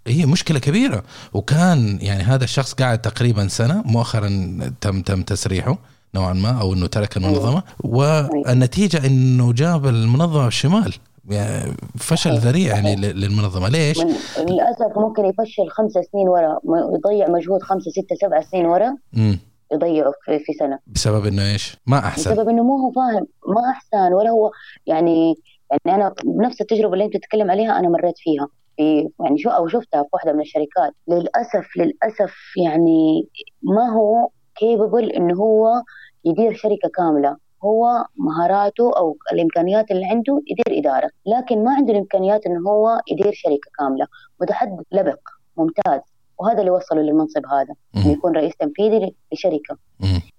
هي مشكلة كبيرة وكان يعني هذا الشخص قاعد تقريبا سنة مؤخرا تم تم تسريحه نوعا ما أو إنه ترك المنظمة. والنتيجة إنه جاب المنظمة الشمال يعني فشل ذريع يعني للمنظمة. ليش؟ للأسف ممكن يفشل خمس سنين ورا. يضيع مجهود خمسه سته سبع سنين ورا يضيعه في, في سنة. بسبب إنه إيش؟ ما أحسن. بسبب إنه مو هو فاهم. ما أحسن ولا هو يعني يعني أنا بنفس التجربة اللي أنت تتكلم عليها أنا مريت فيها. في يعني شو أو شفتها في واحدة من الشركات. للأسف للأسف يعني ما هو كيبل انه هو يدير شركة كاملة. هو مهاراته أو الإمكانيات اللي عنده يدير إدارة لكن ما عنده الإمكانيات انه هو يدير شركة كاملة. متحدث لبق ممتاز. وهذا اللي وصله للمنصب هذا إنه يكون رئيس تنفيذي لشركة.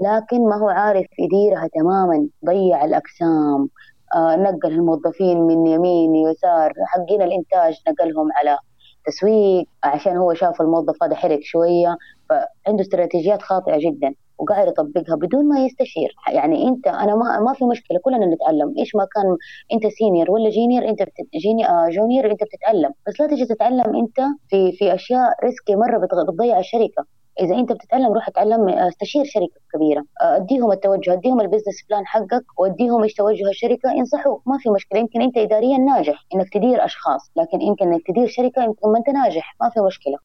لكن ما هو عارف يديرها تماما ضيع الأقسام آه نقل الموظفين من يمين يسار حقين الإنتاج نقلهم على تسويق عشان هو شاف الموظف هذا حرك شوية فعنده استراتيجيات خاطئة جدا وقاعد يطبقها بدون ما يستشير. يعني أنت أنا ما ما في مشكلة كلنا نتعلم. إيش ما كان أنت senior ولا junior أنت بت... جيني... آه junior أنت بتتعلم. بس لا تجي تتعلم أنت في في أشياء risky مرة بتضيع الشركة. إذا أنت بتتعلم روح اتعلم استشير شركة كبيرة. أديهم التوجه أديهم ال business plan حقك وأديهم إيش توجه الشركة ينصحوك. ما في مشكلة يمكن أنت اداريا ناجح إنك تدير أشخاص لكن يمكن إنك تدير شركة يمكن ما أنت ناجح. ما في مشكلة.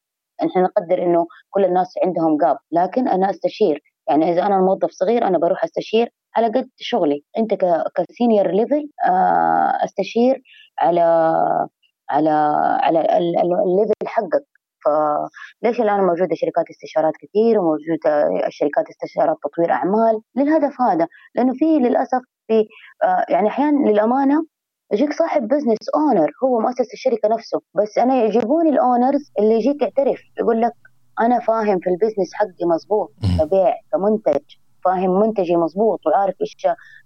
نحن نقدر إنه كل الناس عندهم gap لكن أنا أستشير. يعني إذا أنا موظف صغير أنا بروح أستشير على قد شغلي. أنت ك senior level أستشير على على على ال level حقك. فليش الآن موجودة شركات استشارات كثير وموجودة شركات استشارات تطوير أعمال؟ للهدف هذا لأنه في للأسف في آه، يعني أحيانا للأمانة يجيك صاحب business owner هو مؤسس الشركة نفسه بس أنا يعجبوني ال owners اللي يجيك يعترف يقول لك أنا فاهم في البزنس حقي مزبوط كبيع كمنتج فاهم منتجي مزبوط وعارف إيش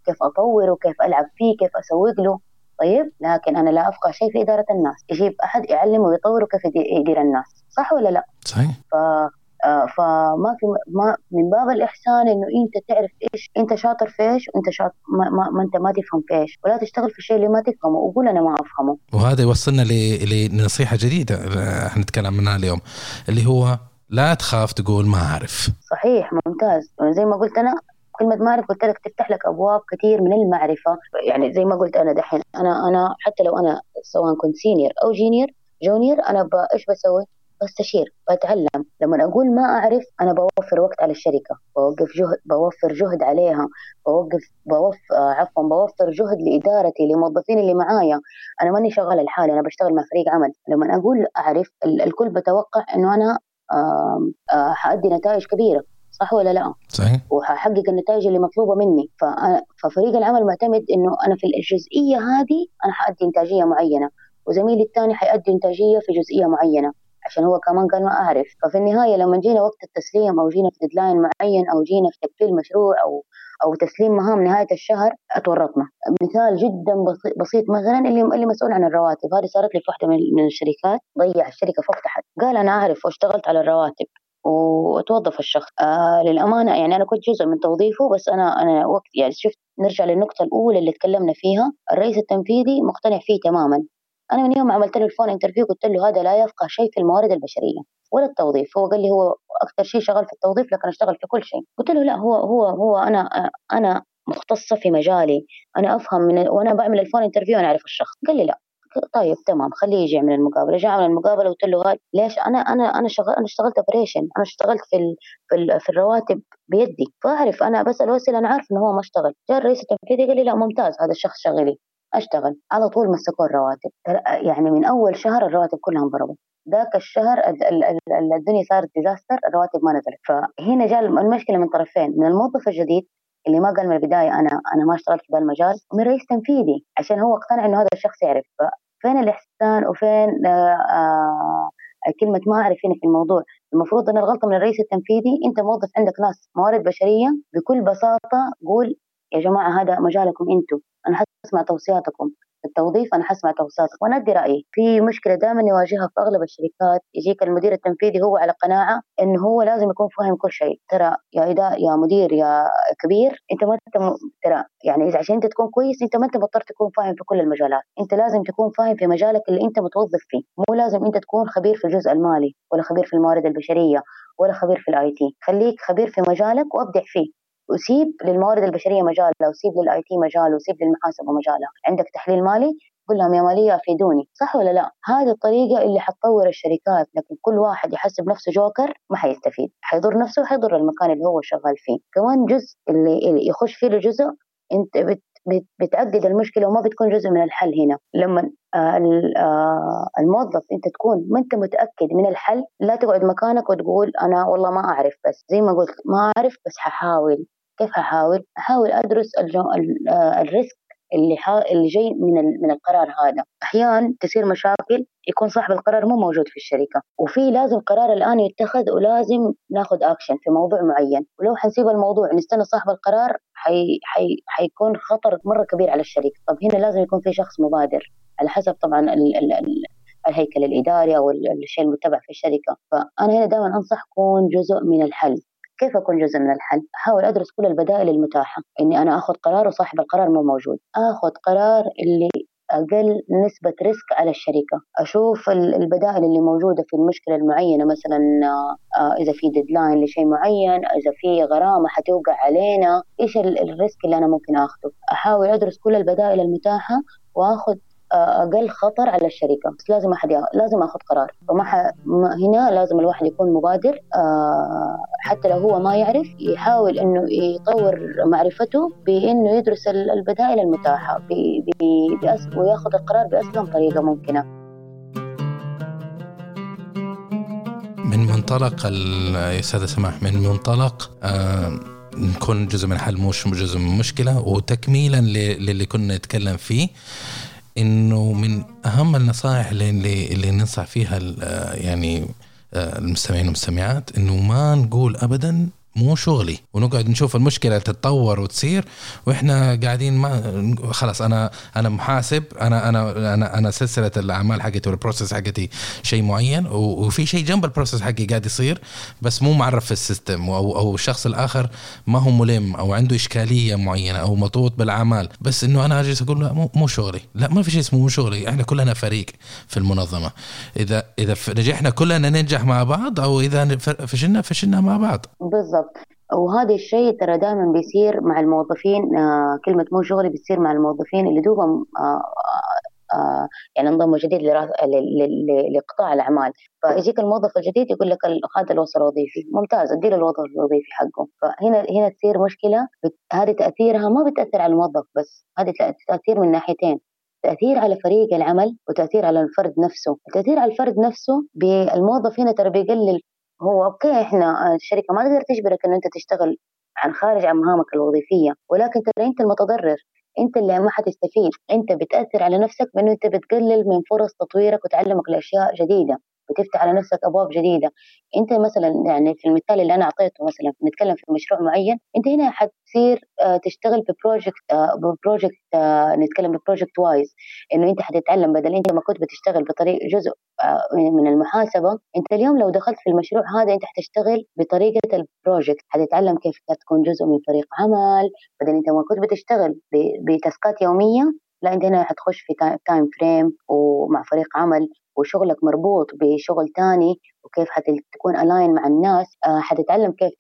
كيف أطوره وكيف ألعب فيه كيف أسوق له. طيب لكن أنا لا أفقه شيء في إدارة الناس. يجيب أحد يعلمه ويطوره كيف يدير الناس. صح ولا لا؟ صحيح. ف آه، فما في ما من باب الإحسان إنه أنت تعرف إيش أنت شاطر في إيش وأنت شاطر ما, ما, ما أنت ما تفهم في إيش. ولا تشتغل في الشيء اللي ما تفهمه. وقول أنا ما أفهمه. وهذا يوصلنا لنصيحة جديدة حنتكلم عنها اليوم اللي هو لا تخاف تقول ما أعرف. صحيح ممتاز. زي ما قلت أنا كلمة ما أعرف قلت لك تفتح لك أبواب كثير من المعرفة. يعني زي ما قلت أنا دحين أنا أنا حتى لو أنا سواء كنت senior أو junior junior أنا إيش بسوي؟ بستشير بتعلم. لما أقول ما أعرف أنا بوفر وقت على الشركة. بوقف جهد بوفر جهد عليها. بوقف بوفر عفوا بوفر جهد لإدارتي للموظفين اللي معايا. أنا ماني شغال لحالي أنا بشتغل مع فريق عمل. لما أقول أعرف الكل بتوقع إنه أنا حأدي نتائج كبيرة. صح ولا لا؟ صحيح. وححقق النتائج اللي مطلوبة مني. ففريق العمل معتمد إنه أنا في الجزئية هذه أنا حأدي إنتاجية معينة وزميلي الثاني حيؤدي إنتاجية في جزئية معينة عشان هو كمان قال ما أعرف. ففي النهاية لما جينا وقت التسليم أو جينا في ديدلاين معين أو جينا في تكفيل مشروع أو أو تسليم مهام نهاية الشهر اتورطنا. مثال جدا بسيط مثلا اللي اللي مسؤول عن الرواتب. هذه صارت لي في واحدة من الشركات ضيع الشركة ففتحت قال أنا أعرف واشتغلت على الرواتب. وتوظف الشخص. آه للأمانة يعني أنا كنت جزء من توظيفه بس أنا أنا وقت يعني شفت نرجع للنقطة الأولى اللي تكلمنا فيها. الرئيس التنفيذي مقتنع فيه تماما. أنا من يوم عملت له الفون انترفيو قلت له هذا لا يفقه شيء في الموارد البشرية ولا التوظيف. هو قال لي هو أكثر شيء شغال في التوظيف لكن أشتغل في كل شيء. قلت له لا هو هو هو أنا أنا مختصة في مجالي. أنا أفهم من وأنا بعمل ال phone interview أنا أعرف الشخص. قال لي لا. طيب تمام خليه يجي يعمل المقابلة. جاء عمل المقابلة وقلت له هاي ليش؟ أنا أنا أنا شغال أنا اشتغلت operation أنا اشتغلت في ال في, ال في الرواتب بيدي. فاعرف أنا بسأل واسال أنا عارف إنه هو ما اشتغل. جاء الرئيس التنفيذي قال لي لا ممتاز هذا الشخص شغلي اشتغل. على طول مسكوا الرواتب. يعني من أول شهر الرواتب كلها انضربت ذاك الشهر الدنيا صارت ديزاستر الرواتب ما نزلت. فهنا جاء المشكلة من طرفين من الموظف الجديد اللي ما قال من البداية أنا أنا ما اشتغلت في ذا المجال ومن رئيس تنفيذي عشان هو اقتنع إنه هذا الشخص يعرف. فين الإحسان وفين آآ آآ كلمة ما أعرف هنا في الموضوع؟ المفروض أن الغلطة من الرئيس التنفيذي أنت موظف عندك ناس موارد بشرية بكل بساطة قول يا جماعة هذا مجالكم أنتم أنا حسمع توصياتكم. التوظيف أنا حسمع وأنا ادي رأيي في مشكلة دائما نواجهها في أغلب الشركات يجيك المدير التنفيذي هو على قناعة إنه هو لازم يكون فاهم كل شيء. ترى يا إداء يا مدير يا كبير أنت ما أنت ترى يعني إذا عشان أنت تكون كويس أنت ما أنت مضطر تكون فاهم في كل المجالات. أنت لازم تكون فاهم في مجالك اللي أنت متوظف فيه. مو لازم أنت تكون خبير في الجزء المالي ولا خبير في الموارد البشرية ولا خبير في ال IT خليك خبير في مجالك وأبدع فيه. وسيب للموارد البشرية مجالها وسيب لل IT مجاله وسيب للمحاسبة مجالها. عندك تحليل مالي؟ قل لهم يا مالية أفيدوني صح ولا لا؟ هذه الطريقة اللي حتطور الشركات لكن كل واحد يحسب نفسه جوكر ما حيستفيد. حيضر نفسه وحيضر المكان اللي هو شغال فيه. كمان جزء اللي, اللي يخش فيه الجزء انت بت بتعقد المشكلة وما بتكون جزء من الحل هنا لما الموظف أنت تكون ما أنت متأكد من الحل لا تقعد مكانك وتقول أنا والله ما أعرف بس زي ما قلت ما أعرف بس ححاول كيف ححاول؟ أحاول أدرس ال risk اللي حا... اللي جاي من. من القرار هذا. أحيانا تصير مشاكل يكون صاحب القرار مو موجود في الشركة. وفي لازم قرار الآن يتخذ ولازم ناخذ اكشن في موضوع معين. ولو حنسيب الموضوع نستنى صاحب القرار حي... حي... حيكون خطر مرة كبير على الشركة. طب هنا لازم يكون في شخص مبادر. على حسب طبعا ال... ال... ال... الهيكل الإداري أو الشيء المتبع في الشركة. فأنا هنا دائما انصح كون جزء من الحل. كيف أكون جزء من الحل؟ أحاول أدرس كل البدائل المتاحة. إني أنا آخذ قرار وصاحب القرار مو موجود، آخذ قرار اللي أقل نسبة risk على الشركة. أشوف البدائل اللي موجودة في المشكلة المعينة مثلا آه، إذا في deadline لشيء معين إذا في غرامة حتوقع علينا إيش ال risk اللي أنا ممكن آخذه؟ أحاول أدرس كل البدائل المتاحة وآخذ أقل خطر على الشركة. بس لازم أحد لازم أخذ قرار. فما ح... هنا لازم الواحد يكون مبادر آه حتى لو هو ما يعرف يحاول إنه يطور معرفته بإنه يدرس البدائل المتاحة ب... ب... بأس... ويأخذ القرار بأسلم طريقة ممكنة. من منطلق يا أستاذة سماح من منطلق آه نكون جزء من الحل مش جزء من المشكلة وتكميلا للي كنا نتكلم فيه إنه من أهم النصائح اللي اللي ننصح فيها يعني آه، المستمعين والمستمعات إنه ما نقول ابدا مو شغلي ونقعد نشوف المشكلة تتطور وتصير وإحنا قاعدين ما خلاص أنا أنا محاسب أنا أنا أنا أنا سلسلة الأعمال حقتي وال process حقتي شيء معين وفي شيء جنب ال process حقي قاعد يصير بس مو معرف في ال system أو أو الشخص الآخر ما هو ملم أو عنده إشكالية معينة أو مضغوط بالأعمال بس إنه أنا أجلس أقول لا مو, مو شغلي. لا ما في شيء اسمه مو شغلي إحنا كلنا فريق في المنظمة. اذا إذا نجحنا كلنا ننجح مع بعض أو إذا فشلنا فشلنا مع بعض. بالضبط. بالضبط. وهذا الشيء ترى دائما بيصير مع الموظفين آه كلمة مو شغلي بتصير مع الموظفين اللي دوبهم آه آه, يعني انضموا جديد لقطاع الأعمال. فيجيك الموظف الجديد يقول لك هذا الوصل الوظيفي. ممتاز ادي له الوظيفه الوظيفي حقه. فهنا هنا تصير مشكلة هذه تأثيرها ما بتأثر على الموظف بس هذه تأثير من ناحيتين. تأثير على فريق العمل وتأثير على الفرد نفسه. التأثير على الفرد نفسه بالموظف هنا ترى بيقلل هو okay إحنا الشركة ما تقدر تجبرك إنه أنت تشتغل عن خارج عن مهامك الوظيفية ولكن ترى أنت المتضرر أنت اللي ما حتستفيد أنت بتأثر على نفسك بأنه أنت بتقلل من فرص تطويرك وتعلمك لاشياء جديدة. بتفتح على نفسك أبواب جديدة. أنت مثلا يعني في المثال اللي أنا أعطيته مثلا نتكلم في مشروع معين أنت هنا حتصير آه، تشتغل ب project آه، ب project آه، نتكلم ب project wise إنه أنت حتتعلم بدل أنت ما كنت بتشتغل بطريق جزء من المحاسبة أنت اليوم لو دخلت في المشروع هذا أنت حتشتغل بطريقة ال project حتتعلم كيف تكون جزء من فريق عمل بدل أنت ما كنت بتشتغل ب task ات يومية انت هنا حتخش في time frame ومع فريق عمل وشغلك مربوط بشغل تاني وكيف حتكون align مع الناس آه، حتتعلم كيف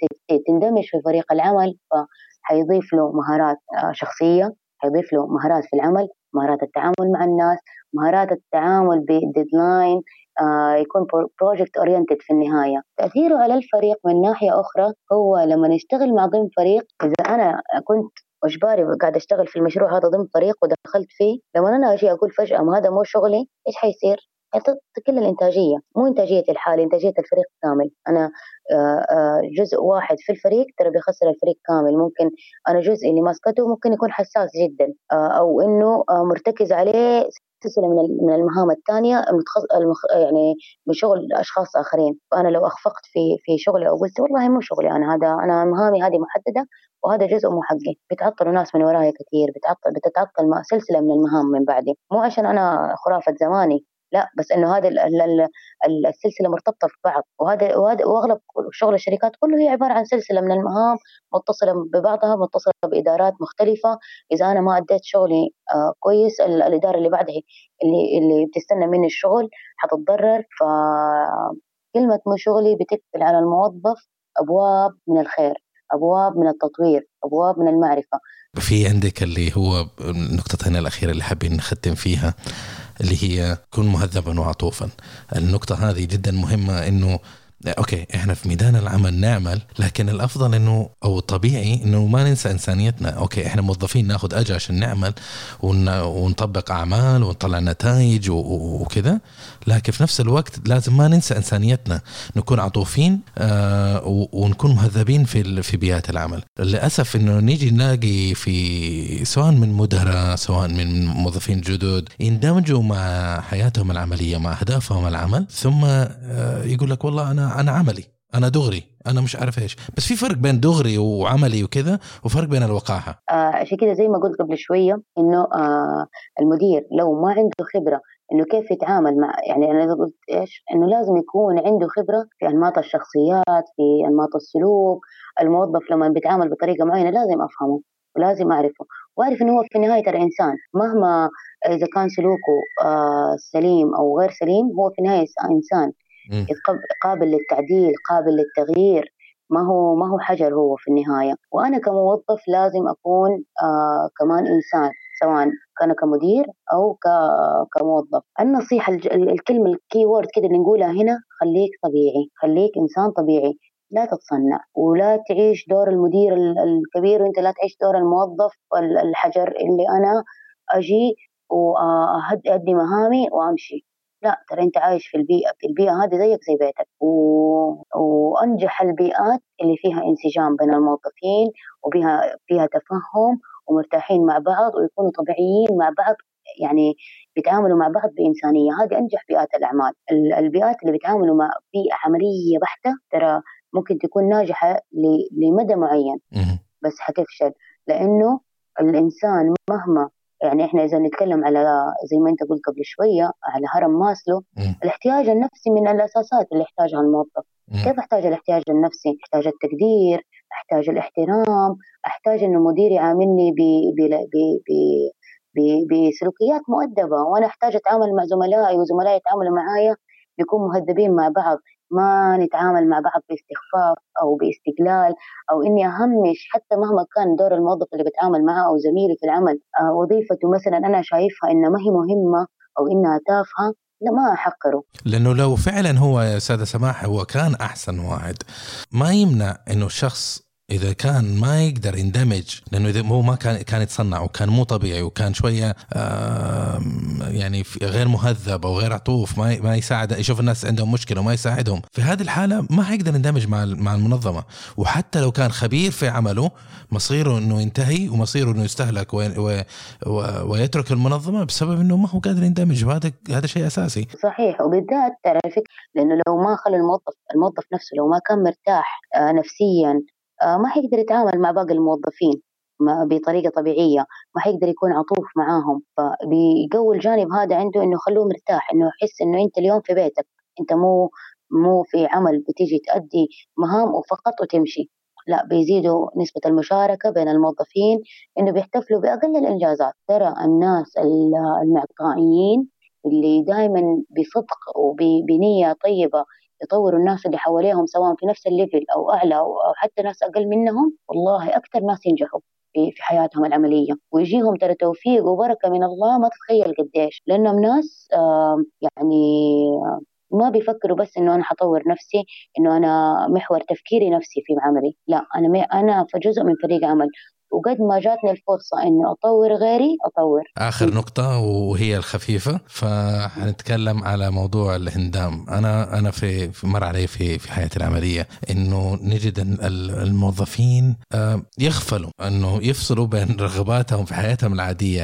تندمج في فريق العمل فحيضيف له مهارات آه، شخصية حيضيف له مهارات في العمل مهارات التعامل مع الناس مهارات التعامل بال deadline يكون project oriented في النهاية. تأثيره على الفريق من ناحية أخرى هو لما نشتغل مع ضمن فريق إذا أنا كنت واجباري قاعد أشتغل في المشروع هذا ضمن فريق ودخلت فيه لما أنا أجي أقول فجأة ما هذا مو شغلي إيش حيصير؟ كل الإنتاجية مو إنتاجية الحال إنتاجية الفريق كامل. أنا آه، آه، جزء واحد في الفريق ترى بيخسر الفريق كامل. ممكن أنا جزء اللي ماسكته ممكن يكون حساس جدا آه، أو إنه مرتكز عليه سلسله من من المهام الثانية المخ... يعني من شغل أشخاص آخرين. فانا لو أخفقت في في شغلي أو قلت والله مو شغلي أنا هذا أنا مهامي هذه محددة وهذا جزء مو حقي. بتعطلوا ناس من ورايا كثير بتعطل بتتعطل سلسلة من المهام من بعدي. مو عشان أنا خرافة زماني. لا بس إنه هذه السلسلة مرتبطة في بعض. وهذا وهذا وأغلب شغل الشركات كله هي عبارة عن سلسلة من المهام متصلة ببعضها متصلة بإدارات مختلفة. إذا أنا ما أديت شغلي آه، كويس الإدارة اللي بعدها اللي اللي بتستنى مني الشغل حتتضرر. فكلمه مو شغلي بتقفل على الموظف أبواب من الخير أبواب من التطوير أبواب من المعرفة. في عندك اللي هو النقطتين الأخيرة اللي حابين نختم فيها. اللي هي كن مهذبا وعطوفا. النقطة هذه جدا مهمة إنه okay إحنا في ميدان العمل نعمل لكن الأفضل إنه أو الطبيعي إنه ما ننسى إنسانيتنا. okay إحنا موظفين ناخذ أجر عشان نعمل ونطبق أعمال ونطلع نتائج وكذا لكن في نفس الوقت لازم ما ننسى إنسانيتنا. نكون عطوفين آه ونكون مهذبين في في بيئات العمل. للأسف إنه نيجي نلاقي في سواء من مدراء سواء من موظفين جدد يندمجوا مع حياتهم العملية مع أهدافهم العمل ثم آه يقول لك والله أنا أنا عملي أنا دغري أنا مش عارف إيش. بس في فرق بين دغري وعملي وكذا وفرق بين الوقاحة. آه عشان كذا زي ما قلت قبل شوية إنه آه المدير لو ما عنده خبرة إنه كيف يتعامل مع يعني أنا قلت إيش إنه لازم يكون عنده خبرة في أنماط الشخصيات في أنماط السلوك الموظف لما بيتعامل بطريقة معينة لازم أفهمه ولازم أعرفه وأعرف إنه هو في النهايه ترى انسان مهما إذا كان سلوكه آه سليم أو غير سليم هو في النهايه إنسان. قابل للتعديل قابل للتغيير ما هو ما هو حجر هو في النهاية. وأنا كموظف لازم أكون آه كمان إنسان سواء كان كمدير أو كموظف. النصيحة الكلمة الكي وورد كده اللي نقولها هنا خليك طبيعي خليك إنسان طبيعي. لا تتصنع ولا تعيش دور المدير الكبير وأنت لا تعيش دور الموظف الحجر اللي أنا أجي وأدي مهامي وأمشي. لا ترى أنت عايش في البيئة البيئة هذه زيك زي بيتك. و... وأنجح البيئات اللي فيها انسجام بين الموظفين وفيها فيها تفهم ومرتاحين مع بعض ويكونوا طبيعيين مع بعض يعني بيتعاملوا مع بعض بإنسانية. هذه أنجح بيئات الأعمال. البيئات اللي بيتعاملوا مع بيئة عملية بحتة ترى ممكن تكون ناجحة لمدى معين. بس حتفشل لأنه الإنسان مهما يعني إحنا إذا نتكلم على زي ما أنت قلت قبل شوية على هرم ماسلو م. الاحتياج النفسي من الأساسات اللي يحتاجها الموظف م. كيف أحتاج الاحتياج النفسي؟ أحتاج التقدير، أحتاج الاحترام، أحتاج إنه مديري يعاملني ب بسلوكيات مؤدبة وأنا أحتاج أتعامل مع زملائي وزملائي يتعاملوا معايا بيكونوا مهذبين مع بعض ما نتعامل مع بعض باستخفاف أو باستقلال أو إني أهمش حتى مهما كان دور الموظف اللي بتعامل معه أو زميلي في العمل. آه، وظيفته مثلا أنا شايفها إنها ما هي مهمة أو إنها تافهة لا ما أحقره. لأنه لو فعلا هو يا ساده سماح هو كان أحسن واحد. ما يمنع إنه الشخص إذا كان ما يقدر يندمج لأنه إذا هو ما كان كان يتصنع وكان مو طبيعي وكان شوية يعني غير مهذب أو غير عطوف ما ما يساعد يشوف الناس عندهم مشكلة وما يساعدهم. في هذه الحالة ما حيقدر يندمج مع مع المنظمة. وحتى لو كان خبير في عمله مصيره إنه ينتهي ومصيره إنه يستهلك ويترك المنظمة بسبب إنه ما هو قادر يندمج. وهذا هذا شيء أساسي. صحيح. وبالذات ترى لأنه لو ما خلى الموظف الموظف نفسه لو ما كان مرتاح آه، نفسيا ما حيقدر يتعامل مع باقي الموظفين بطريقة طبيعية ما حيقدر يكون عطوف معاهم. فبيقوي الجانب هذا عنده إنه خلوه مرتاح إنه يحس إنه أنت اليوم في بيتك أنت مو مو في عمل بتيجي تأدي مهام وفقط وتمشي. لا بيزيدوا نسبة المشاركة بين الموظفين إنه بيحتفلوا بأقل الإنجازات. ترى الناس المعطائيين اللي دائما بصدق وبنية طيبة يطوروا الناس اللي حواليهم سواء في نفس الليفل أو أعلى أو حتى ناس أقل منهم والله أكثر ناس ينجحوا في حياتهم العملية. ويجيهم ترى توفيق وبركة من الله ما تتخيل قديش. لأنهم ناس يعني ما بيفكروا بس إنه أنا حطور نفسي إنه أنا محور تفكيري نفسي في عملي. لا أنا أنا في جزء من فريق عمل. وقد ما جاتني الفرصة إنه أطور غيري أطور. آخر نقطة وهي الخفيفة فحنتكلم على موضوع الهندام. أنا أنا في مر علي في في حياتي العملية إنه نجد الموظفين آه، يغفلوا إنه يفصلوا بين رغباتهم في حياتهم العادية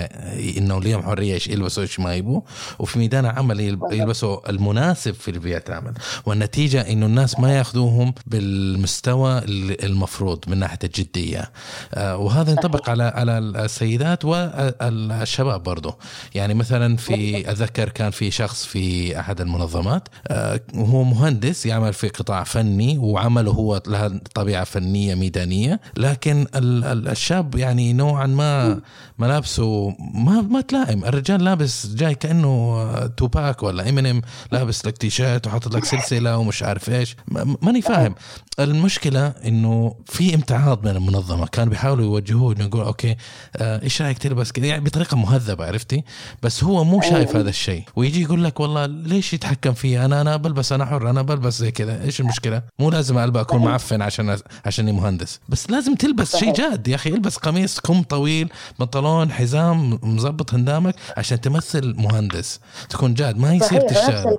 إنه ليهم حرية إيش يلبسوا إيش ما يبوا وفي ميدان العمل يلبسوا المناسب في بيئة العمل. والنتيجة إنه الناس ما يأخذوهم بالمستوى المفروض من ناحية الجدية. آه، وهذا وهذا ينطبق على على السيدات والشباب برضه يعني مثلا في أتذكر كان في شخص في أحد المنظمات آه، وهو مهندس يعمل في قطاع فني وعمله هو لها طبيعة فنية ميدانية لكن الشاب يعني نوعا ما ملابسه ما ما تلائم. الرجال لابس جاي كأنه توباك ولا إمينيم لابس لك تي شيرت وحاطط لك سلسلة ومش عارف إيش. ماني فاهم. المشكلة إنه في امتعاض من المنظمة. كانوا بيحاولوا يوجهوه انه يقول okay آه إيش رأيك تلبس كذا؟ يعني بطريقة مهذبة عرفتي؟ بس هو مو شايف هذا الشيء. ويجي يقول لك والله ليش يتحكم فيا؟ أنا أنا بلبس أنا حر أنا بلبس زي كذا. إيش المشكلة؟ مو لازم البس أكون معفن عشان عشاني مهندس. بس لازم تلبس شيء جاد. يا أخي البس قميص كم طويل بنطلون حزام مظبط هندامك عشان تمثل مهندس تكون جاد. ما يصير تشتغل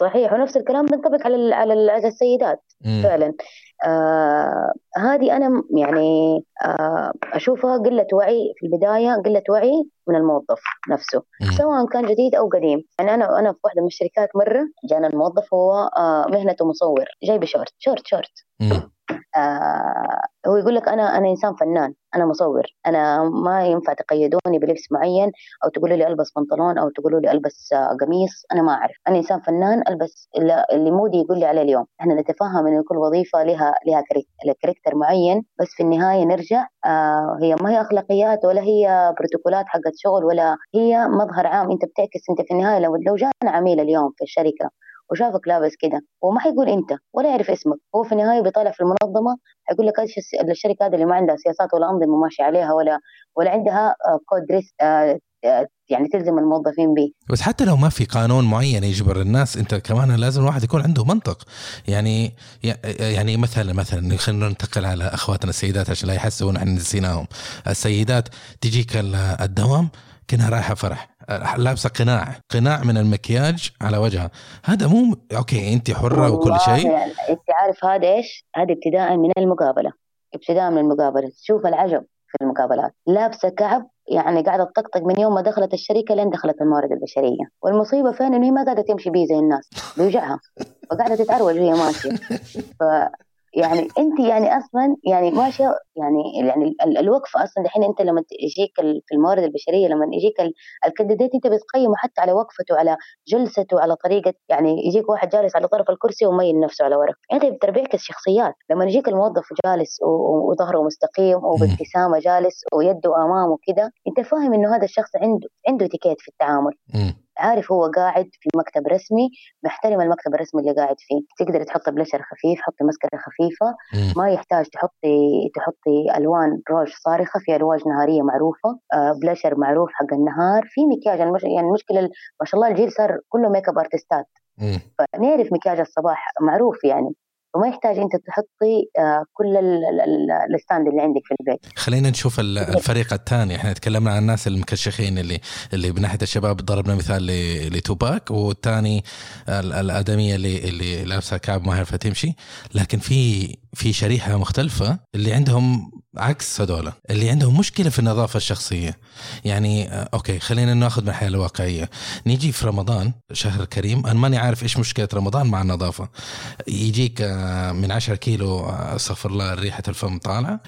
صحيح ونفس الكلام بينطبق على على السيدات مم. فعلا آه هذه أنا يعني آه أشوفها قلة وعي في البداية قلة وعي من الموظف نفسه مم. سواء كان جديد أو قديم يعني أنا أنا في واحدة من الشركات مرة جانا الموظف هو آه مهنته مصور جاي بشورت شورت شورت مم. آه هو يقول لك أنا أنا إنسان فنان أنا مصور أنا ما ينفع تقيدوني بلبس معين أو تقولوا لي ألبس بنطلون أو تقولوا لي ألبس آه، قميص أنا ما أعرف. أنا إنسان فنان ألبس اللي mood ي يقول لي عليه اليوم. إحنا نتفهم إن كل وظيفة لها لها character معين بس في النهاية نرجع آه هي ما هي أخلاقيات ولا هي بروتوكولات حقت شغل ولا هي مظهر عام. أنت بتعكس أنت في النهاية لو لو جانا عميل اليوم في الشركة وشافك لابس كده وما حيقول إنت ولا يعرف اسمك. هو في النهاية بيطالع في المنظمة حيقول لك إيش الشركة هذه اللي ما عندها سياسات ولا أنظمة ماشيه عليها ولا ولا عندها كود ريس آه، آه، يعني تلزم الموظفين به. بس حتى لو ما في قانون معين يجبر الناس أنت كمان لازم الواحد يكون عنده منطق. يعني يعني مثلا مثلا خلينا ننتقل على أخواتنا السيدات عشان لا يحسوا ان إحنا نسيناهم السيدات تجيك الدوام كأنها رايحة فرح. لابسة قناع قناع من المكياج على وجهها. هذا مو أوكي انت حرة وكل شيء. يعني انت عارف هذا إيش؟ هذا ابتداء من المقابلة. ابتداء من المقابلة. شوف العجب في المقابلات. لابسة كعب يعني قاعدة تطقطق من يوم ما دخلت الشركة لين دخلت الموارد البشرية. والمصيبة فين؟ إنه هي ما قاعدة تمشي بيه زي الناس. بيوجعها. فقاعدة تتعروج وهي ماشية. ف يعني انت يعني أصلا يعني ماشيه يعني يعني الوقفه أصلا دحين أنت لما يجيك في الموارد البشرية لما يجيك الكنديديت أنت بتقيمه حتى على وقفته على جلسته على طريقة يعني يجيك واحد جالس على طرف الكرسي ومين نفسه على ورق. انت بتربيك شخصيات لما يجيك الموظف جالس وظهره مستقيم وبابتسامة جالس ويده أمامه كده أنت فاهم إنه هذا الشخص عنده عنده اتيكيت في التعامل. عارف هو قاعد في مكتب رسمي محترم المكتب الرسمي اللي قاعد فيه. تقدر تحط بلشر خفيف حطي مسكرة خفيفة. ما يحتاج تحطي تحطي ألوان روج صارخة في ألوان نهارية معروفة آه بلشر معروف حق النهار. في مكياج يعني المشكلة ما شاء الله الجيل صار كله makeup artist ات فنعرف مكياج الصباح معروف يعني. وما يحتاج أنت تحطي آه، كل ال stand اللي عندك في البيت. خلينا نشوف الفريق الثاني. إحنا تكلمنا عن الناس المكشخين اللي اللي بناحيه الشباب ضربنا مثال لتوباك والثاني الأدمية اللي اللي لابسة كعب ما عارفه تمشي لكن في في شريحة مختلفة اللي عندهم عكس هذول اللي عندهم مشكلة في النظافة الشخصية. يعني آه، أوكي خلينا ناخذ من الحياة الواقعية. نيجي في رمضان شهر كريم أنا ماني عارف إيش مشكلة رمضان مع النظافة. يجيك آه، من 10 كيلو آه، أستغفر الله ريحة الفم طالعة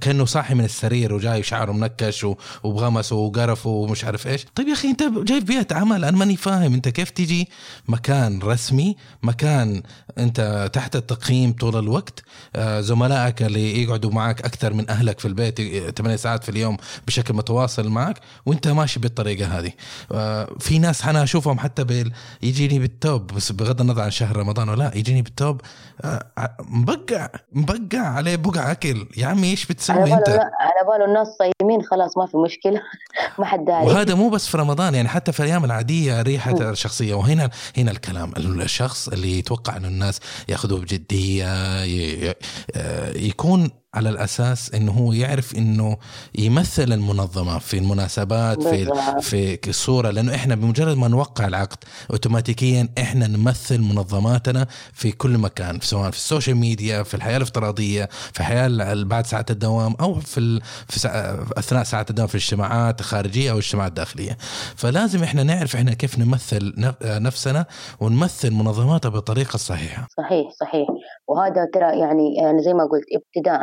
كأنه صاحي من السرير وجاي شعره منكش وبغمس وقرف ومش عارف إيش. طيب يا أخي أنت جاي في بيئة عمل أنا ماني فاهم. أنت كيف تيجي مكان رسمي مكان أنت تحت التقييم طول الوقت آه، زملائك اللي يقعدوا معك أكثر من أهلك في البيت 8 ساعات في اليوم بشكل متواصل معك وأنت ماشي بالطريقة هذه. آه، في ناس أنا أشوفهم حتى بال يجيني بالتوب بس بغض النظر عن شهر رمضان ولا يجيني بالتوب آه، مبقع مبقع عليه بقع أكل. يا عمي إيش بتسوي انت؟ على باله الناس صايمين خلاص ما في مشكلة. ما حد داري. وهذا مو بس في رمضان يعني حتى في الأيام العادية ريحة الشخصية. وهنا هنا الكلام. الشخص اللي يتوقع إنه الناس يأخذوه بجدية آه، يكون على الأساس إنه هو يعرف إنه يمثل المنظمة في المناسبات في في الصورة لأنه إحنا بمجرد ما نوقع العقد اوتوماتيكيا إحنا نمثل منظماتنا في كل مكان سواء في السوشيال ميديا في الحياة الافتراضية في الحياة بعد ساعه الدوام أو في, في أثناء ساعه الدوام في الاجتماعات الخارجية أو الاجتماعات الداخلية. فلازم إحنا نعرف إحنا كيف نمثل نفسنا ونمثل منظماتنا بالطريقة الصحيحه صحيح صحيح. وهذا ترى يعني يعني زي ما قلت ابتداء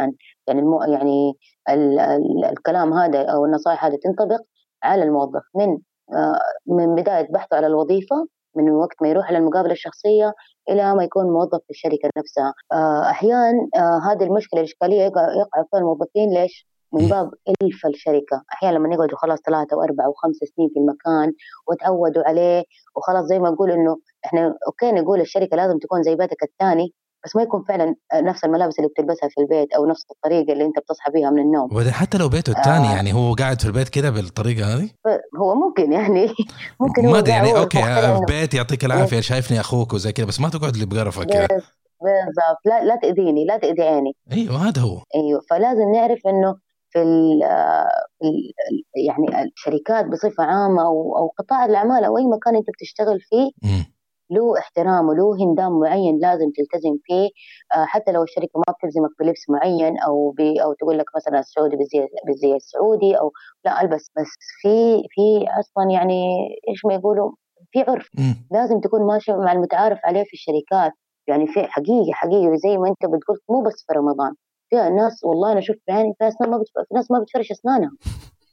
يعني المو يعني ال ال الكلام هذا أو النصائح هذه تنطبق على الموظف. من آه من بداية بحثه على الوظيفة من وقت ما يروح للمقابله الشخصية إلى ما يكون موظف في الشركة نفسها. آه أحيانا آه هذه المشكلة الإشكالية يقع, فيها الموظفين ليش؟ من باب إلف الشركة. أحيانا لما يقعدوا خلاص ثلاثة وأربعة وخمس سنين في المكان وتعودوا عليه وخلاص زي ما نقول إنه إحنا okay نقول الشركة لازم تكون زي بيتك الثاني بس ما يكون فعلا نفس الملابس اللي بتلبسها في البيت أو نفس الطريقة اللي أنت بتصحى بيها من النوم. وبعدين حتى لو بيته الثاني آه. يعني هو قاعد في البيت كده بالطريقة هذه؟ هو ممكن يعني ممكن ما أدري يعني okay في بيت يعطيك العافية شايفني أخوك وزي كده بس ما تقعد لي بقرفه كده بالضبط. لا لا تأذيني لا تأذي عيني. أيوه هذا هو. أيوه فلازم نعرف إنه في ال يعني الشركات بصفة عامة أو أو قطاع الأعمال أو أي مكان أنت بتشتغل فيه. له احترام وله هندام معين لازم تلتزم فيه. آه، حتى لو الشركة ما بتلزمك بلبس معين أو بي أو تقول لك مثلا السعودي بالزي بالزي السعودي أو لا ألبس. بس في في أصلا يعني إيش ما يقولوا في عرف. لازم تكون ماشي مع المتعارف عليه في الشركات. يعني في حقيقي حقيقي زي ما أنت بتقول مو بس في رمضان. في ناس والله أنا شفت يعني في ناس ما في ناس ما بتفرش أسنانها.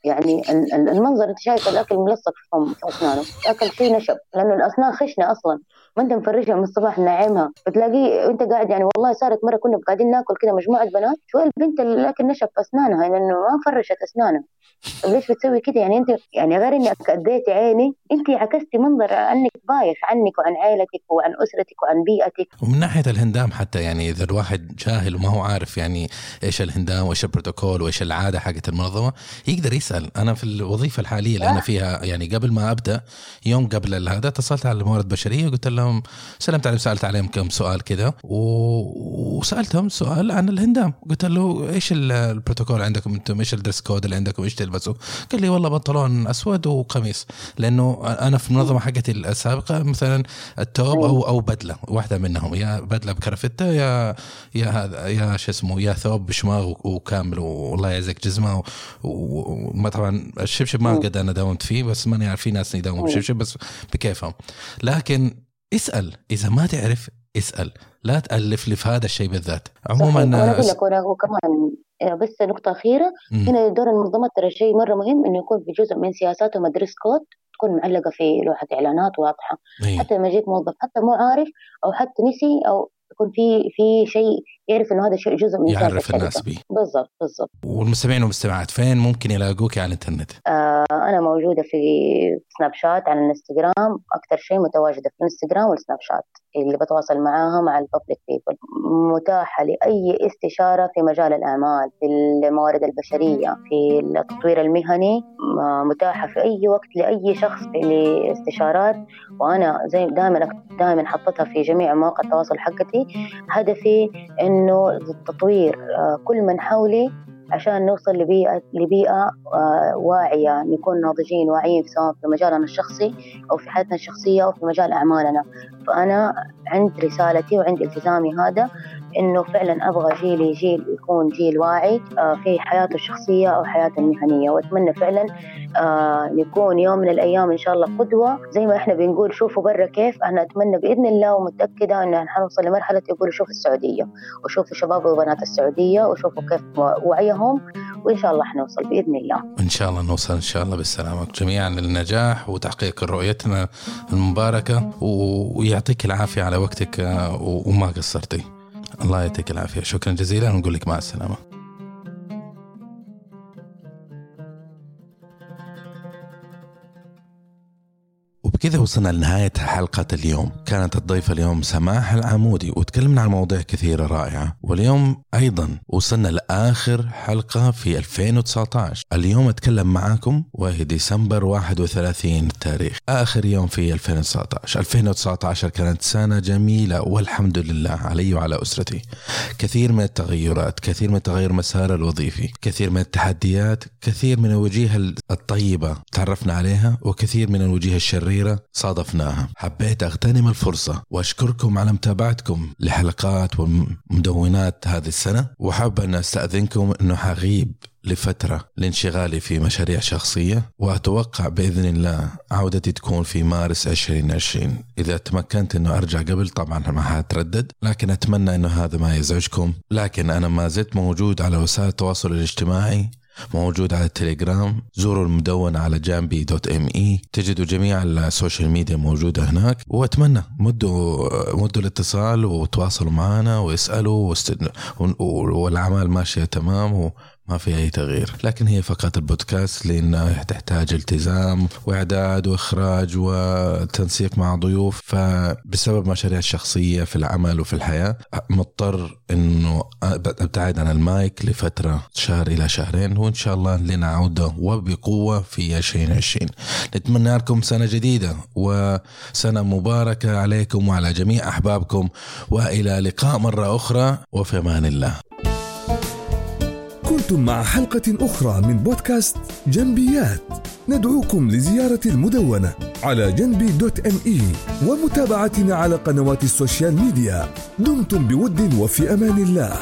يعني المنظر انت شايف الأكل ملصق في فم اسنانه أكل شيء نشب لأنه الأسنان خشنة أصلا. ما انت مفرشها من الصباح ناعمها. بتلاقيه انت قاعد يعني والله صارت مرة كنا قاعدين ناكل كذا مجموعة بنات شوي البنت الاكل نشف في اسنانها لأنه ما فرشت أسنانها. طيب ليش بتسوي كذا يعني أنت يعني غير انك اديتي عيني أنت عكستي منظر عنك بايخ عنك وعن عائلتك وعن أسرتك وعن بيئتك. ومن ناحية الهندام حتى يعني إذا الواحد جاهل وما هو عارف يعني إيش الهندام وإيش البروتوكول وإيش العادة حقت المنظمة يقدر يسأل. أنا في الوظيفة الحالية اللي أنا فيها يعني قبل ما أبدأ يوم قبل هذا اتصلت على الموارد البشرية وقلت لهم سلمت عليهم سألت عليهم كم سؤال كذا. وسألتهم سؤال عن الهندام. قلت له إيش البروتوكول عندكم؟ أنتم إيش الدرس كود اللي عندكم؟ إيش تلبسوا؟ قال لي والله بنطلون أسود وقميص لأنه أنا في المنظمه حقتي السابقة مثلا التوب أو أو بدلة واحدة منهم يا بدلة بكرافته يا يا هذا يا شو اسمه يا ثوب بشماغ وكامل والله يعزك جزمة وما طبعا الشبشب ما قد أنا داومت فيه بس ماني عارف في ناس يداوموا بالشبشب بس بكيفهم. لكن اسأل. إذا ما تعرف اسأل. لا تألف لي في هذا الشيء بالذات. عموما أنا أقول لك وكمان آه، بس نقطة أخيرة. مم. هنا دور المنظمات ترى شيء مرة مهم إنه يكون في جزء من سياساتهم dress code تكون معلقة في لوحة إعلانات واضحة. أيه. حتى لما يجيك موظف حتى مو عارف أو حتى نسي أو يكون في في شيء يعرف إنه هذا شيء جزء من يعرف الناس به بالضبط بالضبط. والمستمعين والمستمعات فين ممكن يلاقوك على الإنترنت؟ آه أنا موجودة في سناب شات على الإنستغرام. أكثر شيء متواجدة في الإنستغرام والسناب شات اللي بتواصل معاها مع الببليك بيبل متاحة لأي استشارة في مجال الأعمال في الموارد البشرية في التطوير المهني. متاحة في أي وقت لأي شخص لاستشارات وأنا زي دائما دائما حطتها في جميع مواقع التواصل حقتي. هدفي إنه التطوير آه، كل من حولي عشان نوصل لبيئة لبيئة آه، واعية نكون ناضجين واعيين سواء في مجالنا الشخصي أو في حياتنا الشخصية أو في مجال أعمالنا. فأنا عند رسالتي وعند التزامي هذا. إنه فعلا أبغى جيلي جيل يكون جيل واعي آه، في حياته الشخصية أو حياته المهنية. وأتمنى فعلا آه، نكون يوم من الأيام إن شاء الله قدوة. زي ما إحنا بنقول شوفوا برا كيف. أنا أتمنى بإذن الله ومتأكدة إن حنوصل لمرحلة يقولوا شوفوا السعودية وشوفوا شباب وبنات السعودية وشوفوا كيف وعيهم. وإن شاء الله حنوصل بإذن الله. إن شاء الله نوصل إن شاء الله بالسلامة. جميعا للنجاح وتحقيق رؤيتنا المباركة ويعطيك العافية على وقتك آه، وما قصرتي. الله يعطيك العافية. شكرا جزيلا ونقول لك مع السلامة. وبكذا وصلنا لنهاية حلقة اليوم. كانت الضيفة اليوم سماح العمودي وتكلمنا عن مواضيع كثيرة رائعة. واليوم أيضا وصلنا لآخر حلقة في 2019 اليوم أتكلم معاكم وهي ديسمبر 31 التاريخ آخر يوم في 2019 2019 كانت سنة جميلة والحمد لله علي وعلى أسرتي. كثير من التغيرات كثير من تغير مسار الوظيفي كثير من التحديات كثير من الوجيه الطيبة تعرفنا عليها وكثير من الوجيه الشريرة صادفناها. حبيت أغتنم الفرصة وأشكركم على متابعتكم لحلقات ومدونات هذه السنة وحاب أن أستأذنكم أنه حغيب لفترة لانشغالي في مشاريع شخصية وأتوقع بإذن الله عودتي تكون في مارس 2020 إذا تمكنت أنه أرجع قبل طبعا ما حتردد لكن أتمنى أنه هذا ما يزعجكم لكن أنا ما زلت موجود على وسائل التواصل الاجتماعي موجود على التليجرام زوروا المدونة على جنبي dot me تجدوا جميع ال social media موجودة هناك وأتمنى مدوا مدوا الاتصال وتواصلوا معنا واسألوا. والأعمال ماشية تمام ما في أي تغيير. لكن هي فقط البودكاست لأنها تحتاج التزام وإعداد وإخراج وتنسيق مع ضيوف. فبسبب مشاريع الشخصية في العمل وفي الحياة مضطر أنه أبتعد عن المايك لفترة شهر إلى شهرين. وإن شاء الله لنا عودة وبقوة في 2020 نتمنى لكم سنة جديدة وسنة مباركة عليكم وعلى جميع أحبابكم. وإلى لقاء مرة أخرى. وفي أمان الله. كنتم مع حلقة أخرى من بودكاست جنبيات. ندعوكم لزيارة المدونة على جنبي dot me ومتابعتنا على قنوات ال social media. دمتم بود وفي أمان الله.